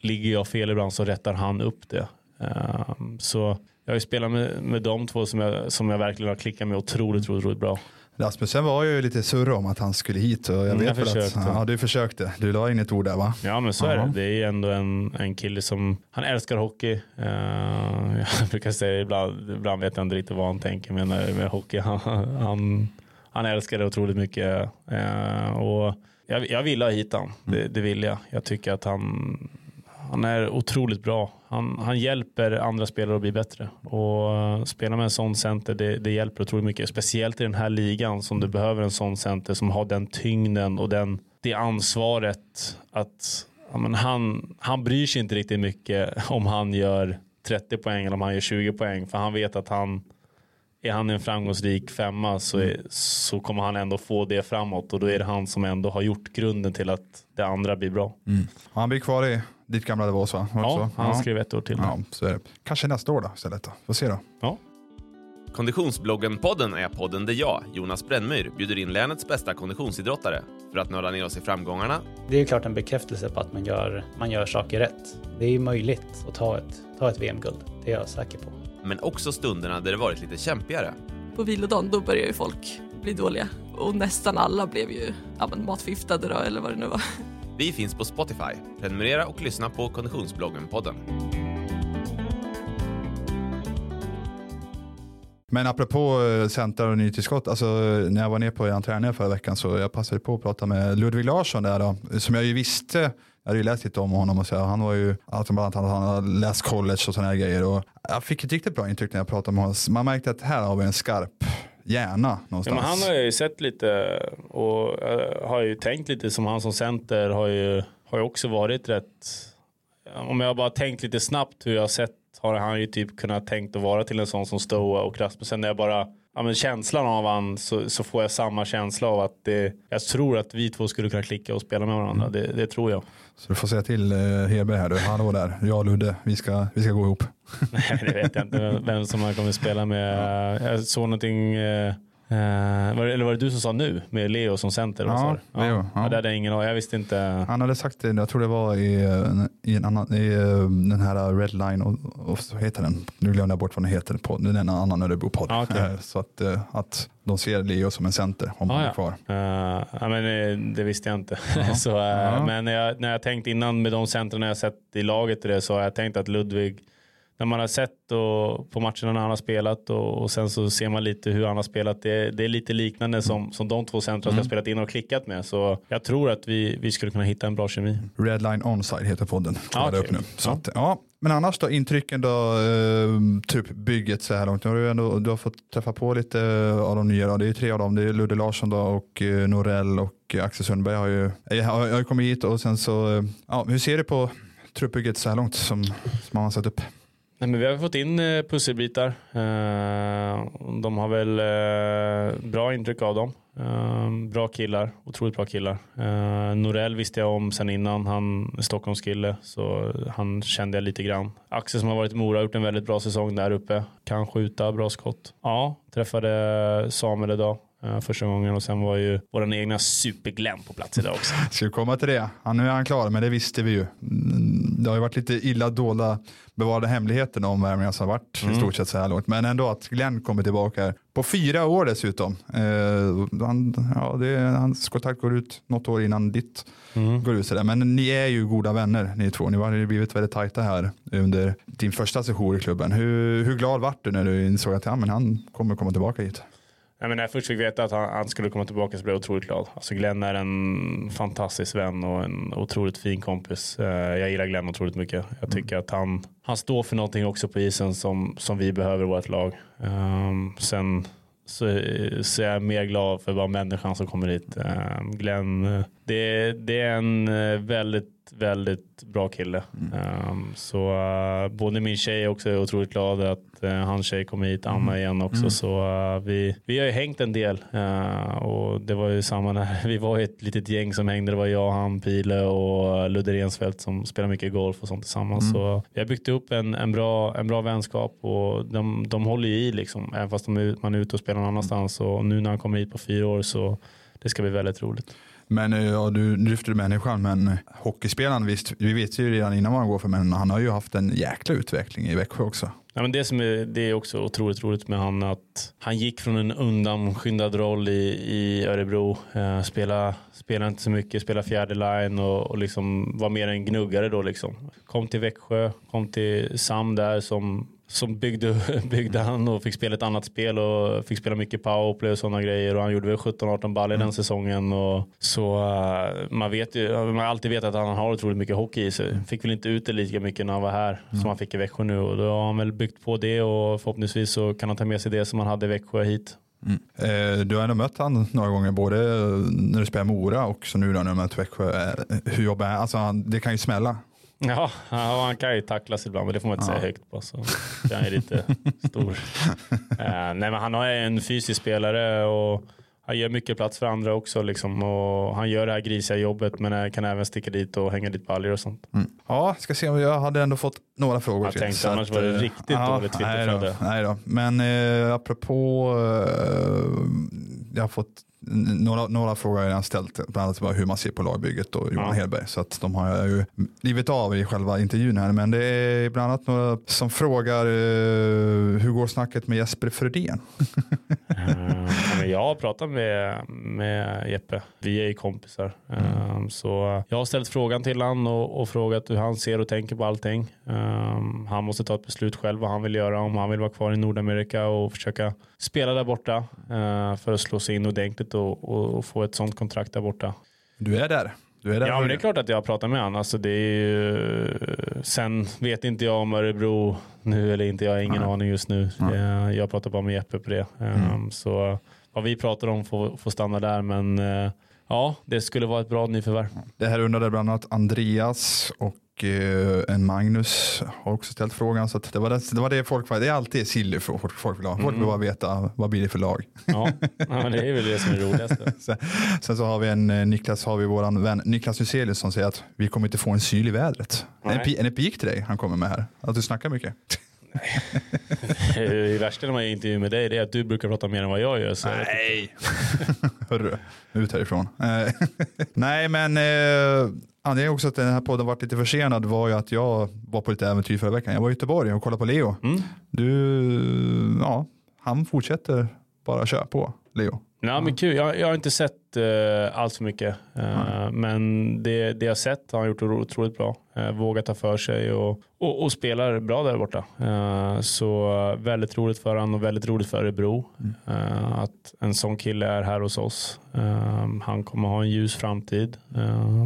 Ligger jag fel ibland så rättar han upp det. Ehm, så jag har ju spelat med, med de två som jag, som jag verkligen har klickat med otroligt, otroligt, otroligt bra. Rasmussen var ju lite surr om att han skulle hit och jag mm, vet jag försökte. att ja, du försökte. Du la in ett ord där va? Ja men så är det. Det är ändå en, en kille som, han älskar hockey. Uh, jag brukar säga ibland, ibland vet jag inte riktigt vad han tänker med, med hockey. Han, han, han älskar det otroligt mycket. Uh, och jag, jag vill ha hit honom, det, mm. det vill jag. Jag tycker att han han är otroligt bra. Han, han hjälper andra spelare att bli bättre. Och eh, spela med en sån center, det, det, hjälper otroligt mycket. Speciellt i den här ligan som du behöver en sån center som har den tyngden och den, det ansvaret att ja, men han, han bryr sig inte riktigt mycket om han gör 30 poäng eller om han gör 20 poäng. För han vet att han är han en framgångsrik femma så, är, så kommer han ändå få det framåt och då är det han som ändå har gjort grunden till att det andra blir bra. Mm. Han blir kvar i ditt gamla Davos va? Ja, han ja. skrev ett år till. Ja, så är det. Kanske nästa år då istället då. Får se då. Ja. Konditionsbloggen-podden är podden där jag, Jonas Brännmyr, bjuder in länets bästa konditionsidrottare för att nörda ner oss i framgångarna. Det är klart en bekräftelse på att man gör, man gör saker rätt. Det är möjligt att ta ett, ta ett VM-guld, det är jag säker på. Men också stunderna där det varit lite kämpigare. På vilodagen då börjar ju folk bli dåliga och nästan alla blev ju ja, matförgiftade då eller vad det nu var. Vi finns på Spotify. Prenumerera och lyssna på Konditionsbloggen-podden. Men apropå eh, centrar och nytillskott, alltså eh, när jag var ner på er träning förra veckan så jag passade på att prata med Ludvig Larsson där då, som jag ju visste jag hade ju läst lite om honom och så han var ju, alltså bland annat han hade läst college och sådana här grejer och jag fick ett riktigt bra intryck när jag pratade med honom. Man märkte att här har vi en skarp hjärna någonstans. Ja, men han har ju sett lite och uh, har ju tänkt lite som han som center har ju, har ju också varit rätt, om jag bara tänkt lite snabbt hur jag sett har han ju typ kunnat tänkt att vara till en sån som Stoa och Rasmussen när jag bara ja, men känslan av han så, så, får jag samma känsla av att det, jag tror att vi två skulle kunna klicka och spela med varandra. Mm. Det, det, tror jag. Så du får säga till eh, Hedberg här du, hallå där, jag och Ludde, vi ska, vi ska gå ihop. Nej, det vet jag inte vem som han kommer spela med. Jag såg någonting eh, Uh, var det, eller var det du som sa nu med Leo som center? Ja, Leo. Ja. ja. Det hade jag ingen Jag visste inte. Han hade sagt det, jag tror det var i, i, en annan, i den här Redline och, och så heter den, nu glömde jag bort vad den heter, på, det är en annan Örebro-podd. Ah, okay. uh, så att, uh, att de ser Leo som en center om ah, han är kvar. Uh, ja, men det visste jag inte. så, men jag, när jag tänkt innan med de centren jag sett i laget det, så har jag tänkt att Ludvig när man har sett och, på matcherna när han har spelat och, och, sen så ser man lite hur han har spelat. Det, det är lite liknande som, som de två centra mm. har spelat in och klickat med. Så jag tror att vi, vi skulle kunna hitta en bra kemi. Redline onside heter podden. Ah, okay. upp nu. Så ja. Att, ja. Men annars då, intrycken då, eh, typ bygget så här långt. Nu har du, ändå, du har fått träffa på lite av de nya. Då. Det är ju tre av dem. Det är Ludde Larsson då och eh, Norell och Axel Sundberg har ju, har, har kommit hit och sen så, eh, ja, hur ser du på truppbygget så här långt som, som man har satt upp? Nej, men vi har fått in eh, pusselbitar. Eh, de har väl eh, bra intryck av dem. Eh, bra killar, otroligt bra killar. Eh, Norell visste jag om sen innan, han är Stockholmskille så han kände jag lite grann. Axel som har varit i Mora har gjort en väldigt bra säsong där uppe. Kan skjuta, bra skott. Ja, träffade Samuel idag eh, första gången och sen var ju vår egna superglem på plats idag också. Ska vi komma till det? Ja, nu är han klar, men det visste vi ju. Det har ju varit lite illa dolda bevarade hemligheten om värvningarna som har varit mm. i stort sett så här långt. Men ändå att Glenn kommer tillbaka här. På fyra år dessutom. Eh, han, ja, det, hans kontakt går ut något år innan ditt mm. går ut. Så där. Men ni är ju goda vänner ni två. Ni har ju blivit väldigt tajta här under din första session i klubben. Hur, hur glad vart du när du insåg att ja, men han kommer komma tillbaka hit? Nej, men när jag först fick veta att han, han, skulle komma tillbaka så blev jag otroligt glad. Alltså Glenn är en fantastisk vän och en otroligt fin kompis. Eh, jag gillar Glenn otroligt mycket. Jag tycker mm. att han, han står för någonting också på isen som, som vi behöver i vårt lag. Um, sen så, så är jag mer glad för bara människan som kommer hit. Um, Glenn, det, det är en eh, väldigt väldigt bra kille. Mm. Um, så uh, både min tjej också är otroligt glad att uh, hans tjej kom hit, Anna mm. igen också. Mm. Så uh, vi, vi har ju hängt en del och det var ju samma när vi var ett litet gäng som hängde. Det var jag, han, Pile och Ludde Rensfeldt som spelar mycket golf och sånt tillsammans. Mm. Så vi har byggt upp en, en, bra, en bra vänskap och de, de håller ju i liksom, även fast de, man är ute och spelar någon annanstans. Och nu när han kommer hit på fyra år så det ska bli väldigt roligt. Men eh, ja, du lyfter människan, men hockeyspelaren visst, vi vet ju redan innan vad han går för, men han har ju haft en jäkla utveckling i Växjö också. Ja, men det, som är, det är också otroligt roligt med han att han gick från en undanskyndad roll i, i Örebro, eh, spela, spela inte så mycket, spela fjärde line och, och liksom var mer en gnuggare då liksom. Kom till Växjö, kom till Sam där som som byggde, byggde han och fick spela ett annat spel och fick spela mycket powerplay och sådana grejer och han gjorde väl 17-18 ball i mm. den säsongen och så uh, man vet ju, man har alltid vetat att han har otroligt mycket hockey i sig. Fick väl inte ut det lika mycket när han var här mm. som han fick i Växjö nu och då har han väl byggt på det och förhoppningsvis så kan han ta med sig det som han hade i Växjö hit. Mm. Eh, du har ändå mött honom några gånger, både när du spelar Mora och så nu när du mött Växjö. Eh, hur jobbar han? Alltså, det kan ju smälla. Ja, han kan ju tacklas ibland, men det får man inte ja. säga högt på. Så han är lite stor. Uh, nej, men han är en fysisk spelare och han gör mycket plats för andra också. Liksom, och han gör det här grisiga jobbet men kan även sticka dit och hänga dit baljor och sånt. Mm. Ja, ska se om jag hade ändå fått några frågor. Jag tänkte annars att, var det eh, riktigt ja, dåligt Twitterflöde. Nej, då, Men eh, apropå, eh, jag har fått några, några frågor har jag redan ställt, bland annat bara hur man ser på lagbygget och Johan ja. Hedberg. Så att de har jag ju blivit av i själva intervjun här. Men det är bland annat några som frågar uh, hur går snacket med Jesper Fredén? uh, men jag har pratat med, med Jeppe. Vi är ju kompisar. Um, så jag har ställt frågan till han och, och frågat hur han ser och tänker på allting. Um, han måste ta ett beslut själv vad han vill göra. Om han vill vara kvar i Nordamerika och försöka spela där borta uh, för att slå sig in ordentligt och, och, och få ett sånt kontrakt där borta. Du är där. Du är där Ja, men det är klart att jag har pratat med honom. Alltså, det ju... Sen vet inte jag om Örebro nu eller inte. Jag har ingen Nej. aning just nu. Eh, Jag pratar bara med Jeppe på det. Eh, Mm. Så vad vi pratar om får, får stanna där. Men eh, ja, det skulle vara ett bra nyförvärv. Det här undrade bland annat Andreas och eh, en Magnus har också ställt frågan. Så att det, var det, det var det folk var. Det är alltid silly för folk, folk vill ha. Folk vill bara veta vad blir det för lag. Ja, det är väl det som är roligaste. Sen, sen så har vi en eh, Niklas, har vi våran vän Niklas Nyselius som säger att vi kommer inte få en syl i vädret. En, Nej. en epik till dig han kommer med här. Att du snackar mycket. Det värsta när man gör intervju med dig det är att du brukar prata mer än vad jag gör. Så Nej. Hörru, ut härifrån. Eh, Nej, men eh, anledningen också att den här podden varit lite försenad var ju att jag var på lite äventyr förra veckan. Jag var i Göteborg och kollade på Leo. Mm. Du, ja, han fortsätter bara köra på, Leo. Ja, men kul. Jag, jag har inte sett uh, allt för mycket. Eh, men det, det jag sett har han gjort otroligt bra. Uh, vågat ta för sig och, och, och spelar bra där borta. Eh, så väldigt roligt för han och väldigt roligt för Örebro. Eh, att en sån kille är här hos oss. Han kommer ha en ljus framtid.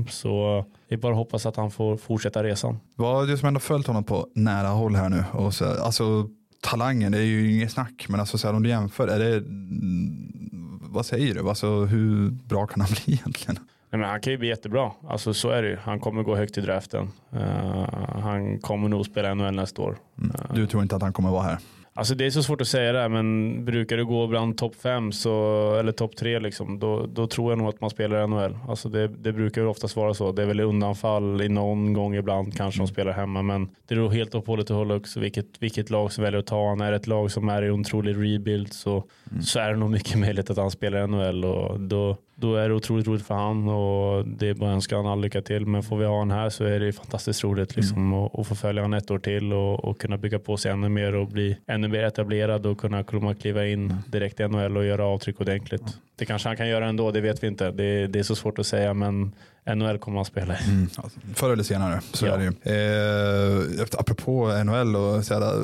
Så det är bara att hoppas att han får fortsätta resan. Vad är det som ändå följt honom på nära håll här nu? Och så, alltså talangen, det är ju inget snack, men alltså, så här, om du jämför, är det, mm, vad säger du? Alltså, hur bra kan han bli egentligen? Nej, men han kan ju bli jättebra. Alltså, så är det ju. Han kommer gå högt i draften. Eh, han kommer nog spela NHL nästa år. Mm. Du tror inte att han kommer vara här? Alltså det är så svårt att säga det, här, men brukar du gå bland topp fem så, eller topp tre, liksom, då, då tror jag nog att man spelar NHL. Alltså det, det brukar ju oftast vara så. Det är väl undanfall i någon gång ibland kanske de spelar hemma, men det beror helt och hållet och hållet också vilket, vilket lag som väljer att ta honom. Är det ett lag som är i otrolig rebuild så, så är det nog mycket möjligt att han spelar NHL och då, då är det otroligt roligt för han och det är bara att önska honom all lycka till. Men får vi ha honom här så är det fantastiskt roligt liksom, att, att få följa honom ett år till och, och kunna bygga på sig ännu mer och bli ännu mer etablerad och kunna komma kliva in direkt i NHL och göra avtryck ordentligt. Det kanske han kan göra ändå, det vet vi inte. Det, det är så svårt att säga men NHL kommer han spela i. Mm, alltså, förr eller senare, så Ja. är det ju. Eh, apropå NHL, och, så här,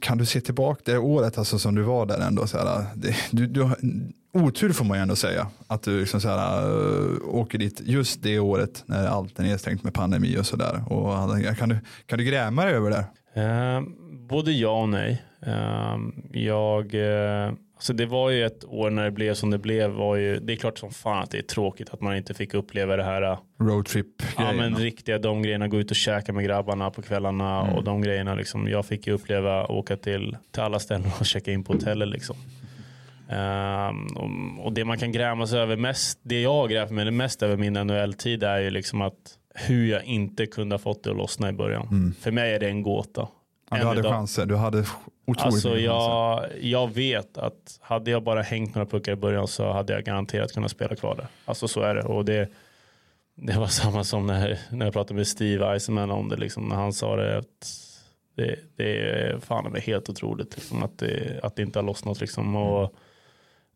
kan du se tillbaka det året alltså, som du var där ändå? Så här, det, du, du otur får man ju ändå säga, att du liksom, så här, eh, åker dit just det året när allt är nedstängt med pandemi och sådär. Kan du, kan du gräma dig över det? Eh, både ja och nej. Eh, jag, eh, alltså det var ju ett år när det blev som det blev. Var ju, det är klart som fan att det är tråkigt att man inte fick uppleva det här. eh, Roadtrip Ja men riktiga de grejerna, gå ut och käka med grabbarna på kvällarna och de grejerna. Liksom, jag fick ju uppleva åka till, till alla ställen och checka in på hotellet. Liksom. Ehm, och, det man kan gräma sig över mest, det jag gräver mig mest över min NHL-tid är ju liksom att hur jag inte kunde ha fått det att lossna i början. För mig är det en gåta. Ja, du hade idag. chanser, du hade otroligt Alltså jag, jag vet att hade jag bara hängt några puckar i början så hade jag garanterat kunnat spela kvar där. Alltså så är det. Och det, det var samma som när, när jag pratade med Steve Eisenman om det. Liksom, när han sa det. Att det, det är fan det är helt otroligt liksom, att, det, att det inte har lossnat. Liksom, och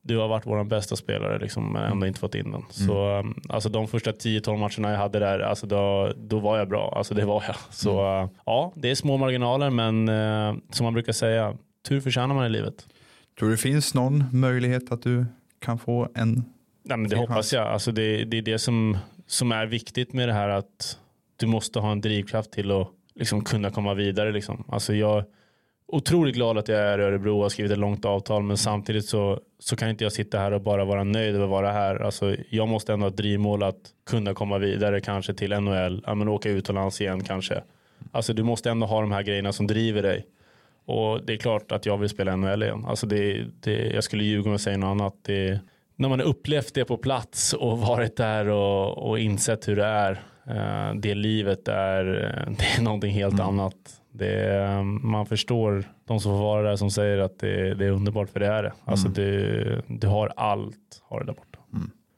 du har varit vår bästa spelare liksom, men ändå inte fått in den. Så, um, alltså, de första 10-12 matcherna jag hade där, alltså, då, då var jag bra. Alltså, det var jag. Så uh, ja, det är små marginaler men uh, som man brukar säga, tur förtjänar man i livet. Tror du det finns någon möjlighet att du kan få en Nej, men det hoppas chans. jag. Alltså det, det är det som, som är viktigt med det här att du måste ha en drivkraft till att liksom kunna komma vidare. Liksom. Alltså jag är otroligt glad att jag är i Örebro och har skrivit ett långt avtal men samtidigt så, så kan inte jag sitta här och bara vara nöjd över att vara här. Alltså jag måste ändå ha ett drivmål att kunna komma vidare kanske till NHL, ja, men åka utomlands igen kanske. Alltså du måste ändå ha de här grejerna som driver dig. Och det är klart att jag vill spela NHL igen. Alltså det, det, jag skulle ljuga om jag säger något annat. Det, när man har upplevt det på plats och varit där och, och insett hur det är. eh, det livet är, eh, det är någonting helt annat. Är, man förstår de som får vara där som säger att det, det är underbart för det är det. Alltså du, du har allt har det där borta.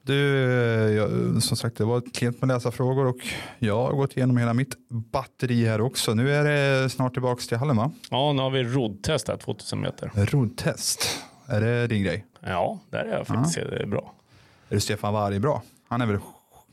Du, eh, jag, som sagt det var klent med läsa frågor och jag har gått igenom hela mitt batteri här också. Nu är det snart tillbaka till hallen va? Ja, nu har vi roddtest här 2000 meter. Roddtest. Är det din grej? Ja, där är jag faktiskt det är bra. Är det Stefan Warg bra? Han är väl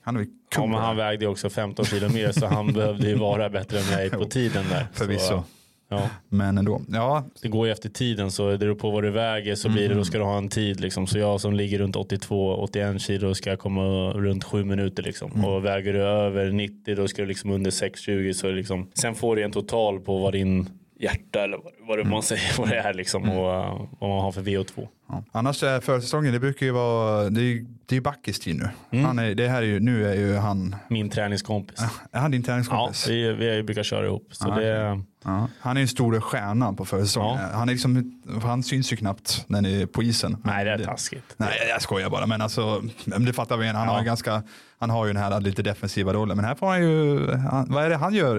han är väl Ja, han vägde också 15 kilo mer så han behövde ju vara bättre än mig på tiden där. Förvisso. Så, ja. Men ändå. Ja, Det går ju efter tiden så det beror på vad du väger så blir det då ska du ha en tid liksom. Så jag som ligger runt 82-81 kilo ska komma runt 7 minuter liksom. Och väger du över 90 då ska du liksom under 6-20 så liksom. Sen får du en total på vad din hjärta eller vad, det man säger vad det är liksom och uh, vad man har för VO2. Ja. Annars är försäsongen, det brukar ju vara, det är ju det är ju Backis tid nu. Mm. Han är, det här är ju, nu är ju han, Min träningskompis. är han din Ja, träningskompis? vi, vi brukar köra ihop. Så Ja, det, Ja. Han är en stor stjärna på försäsongen. Han, är liksom, han syns ju knappt när ni är på isen. nej det är taskigt. Nej, jag skojar bara. Men alltså, det fattar vi. Han, har, Ja. ju ganska, han har ju den här lite defensiva rollen. Men här får han ju, han, vad är det han gör?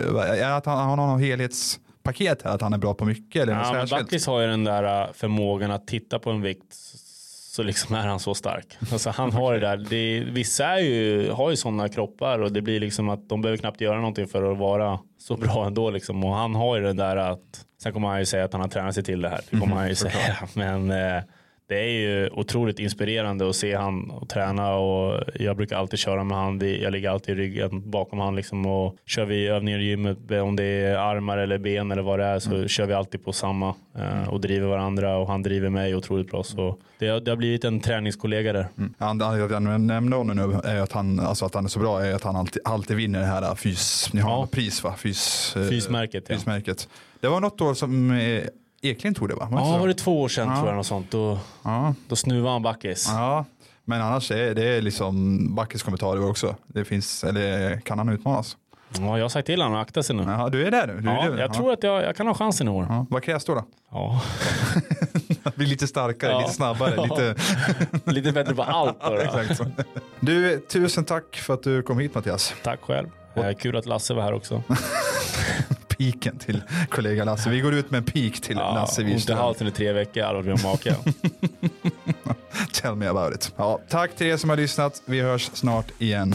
Att han, han har någon helhetspaket här? Att han är bra på mycket? Eller Ja, men? Backis har ju den där uh, förmågan att titta på en vikt så liksom är han så stark. Alltså han har det där. Det, vissa är ju, har ju sådana kroppar och det blir liksom att de behöver knappt göra någonting för att vara så bra ändå liksom. Och han har ju det där att, sen kommer han ju säga att han har tränat sig till det här. Det kommer han ju säga. Men eh, det är ju otroligt inspirerande att se han och träna och jag brukar alltid köra med han. Jag ligger alltid i ryggen bakom han liksom och kör vi övningar i gymmet om det är armar eller ben eller vad det är så kör vi alltid på samma eh, och driver varandra och han driver mig otroligt bra. Så det, har- det har blivit en träningskollega där. Mm. Anledningen till att jag nämnde honom nu är att han, alltså att han är så bra är att han alltid, alltid vinner det här fys, ni har Ja. pris va? Fys, eh, Fysmärket, ja. fysmärket. Det var något år som eh, Eklind tog det va? Ja, var det två år sedan Ja. tror jag något sånt. Då, Ja. då snuvade han backis. ja. Men annars är det liksom Backes kommentarer också. Det finns, eller kan han utmanas? Ja, jag har sagt till honom att akta sig nu. Ja, du är där nu. Du är Ja, där. jag tror att jag, jag kan ha chansen i år. Ja. Vad krävs då? då? Ja. Bli lite starkare, Ja. lite snabbare, lite... Lite bättre på allt. Då, då. Du, tusen tack för att du kom hit Mattias. Tack själv. Eh, kul att Lasse var här också. Piken till kollega Lasse. Vi går ut med en pik till Ja, Lasse ont i halsen i tre veckor, aldrig blivit maka. Tell me about it. Ja, tack till er som har lyssnat. Vi hörs snart igen.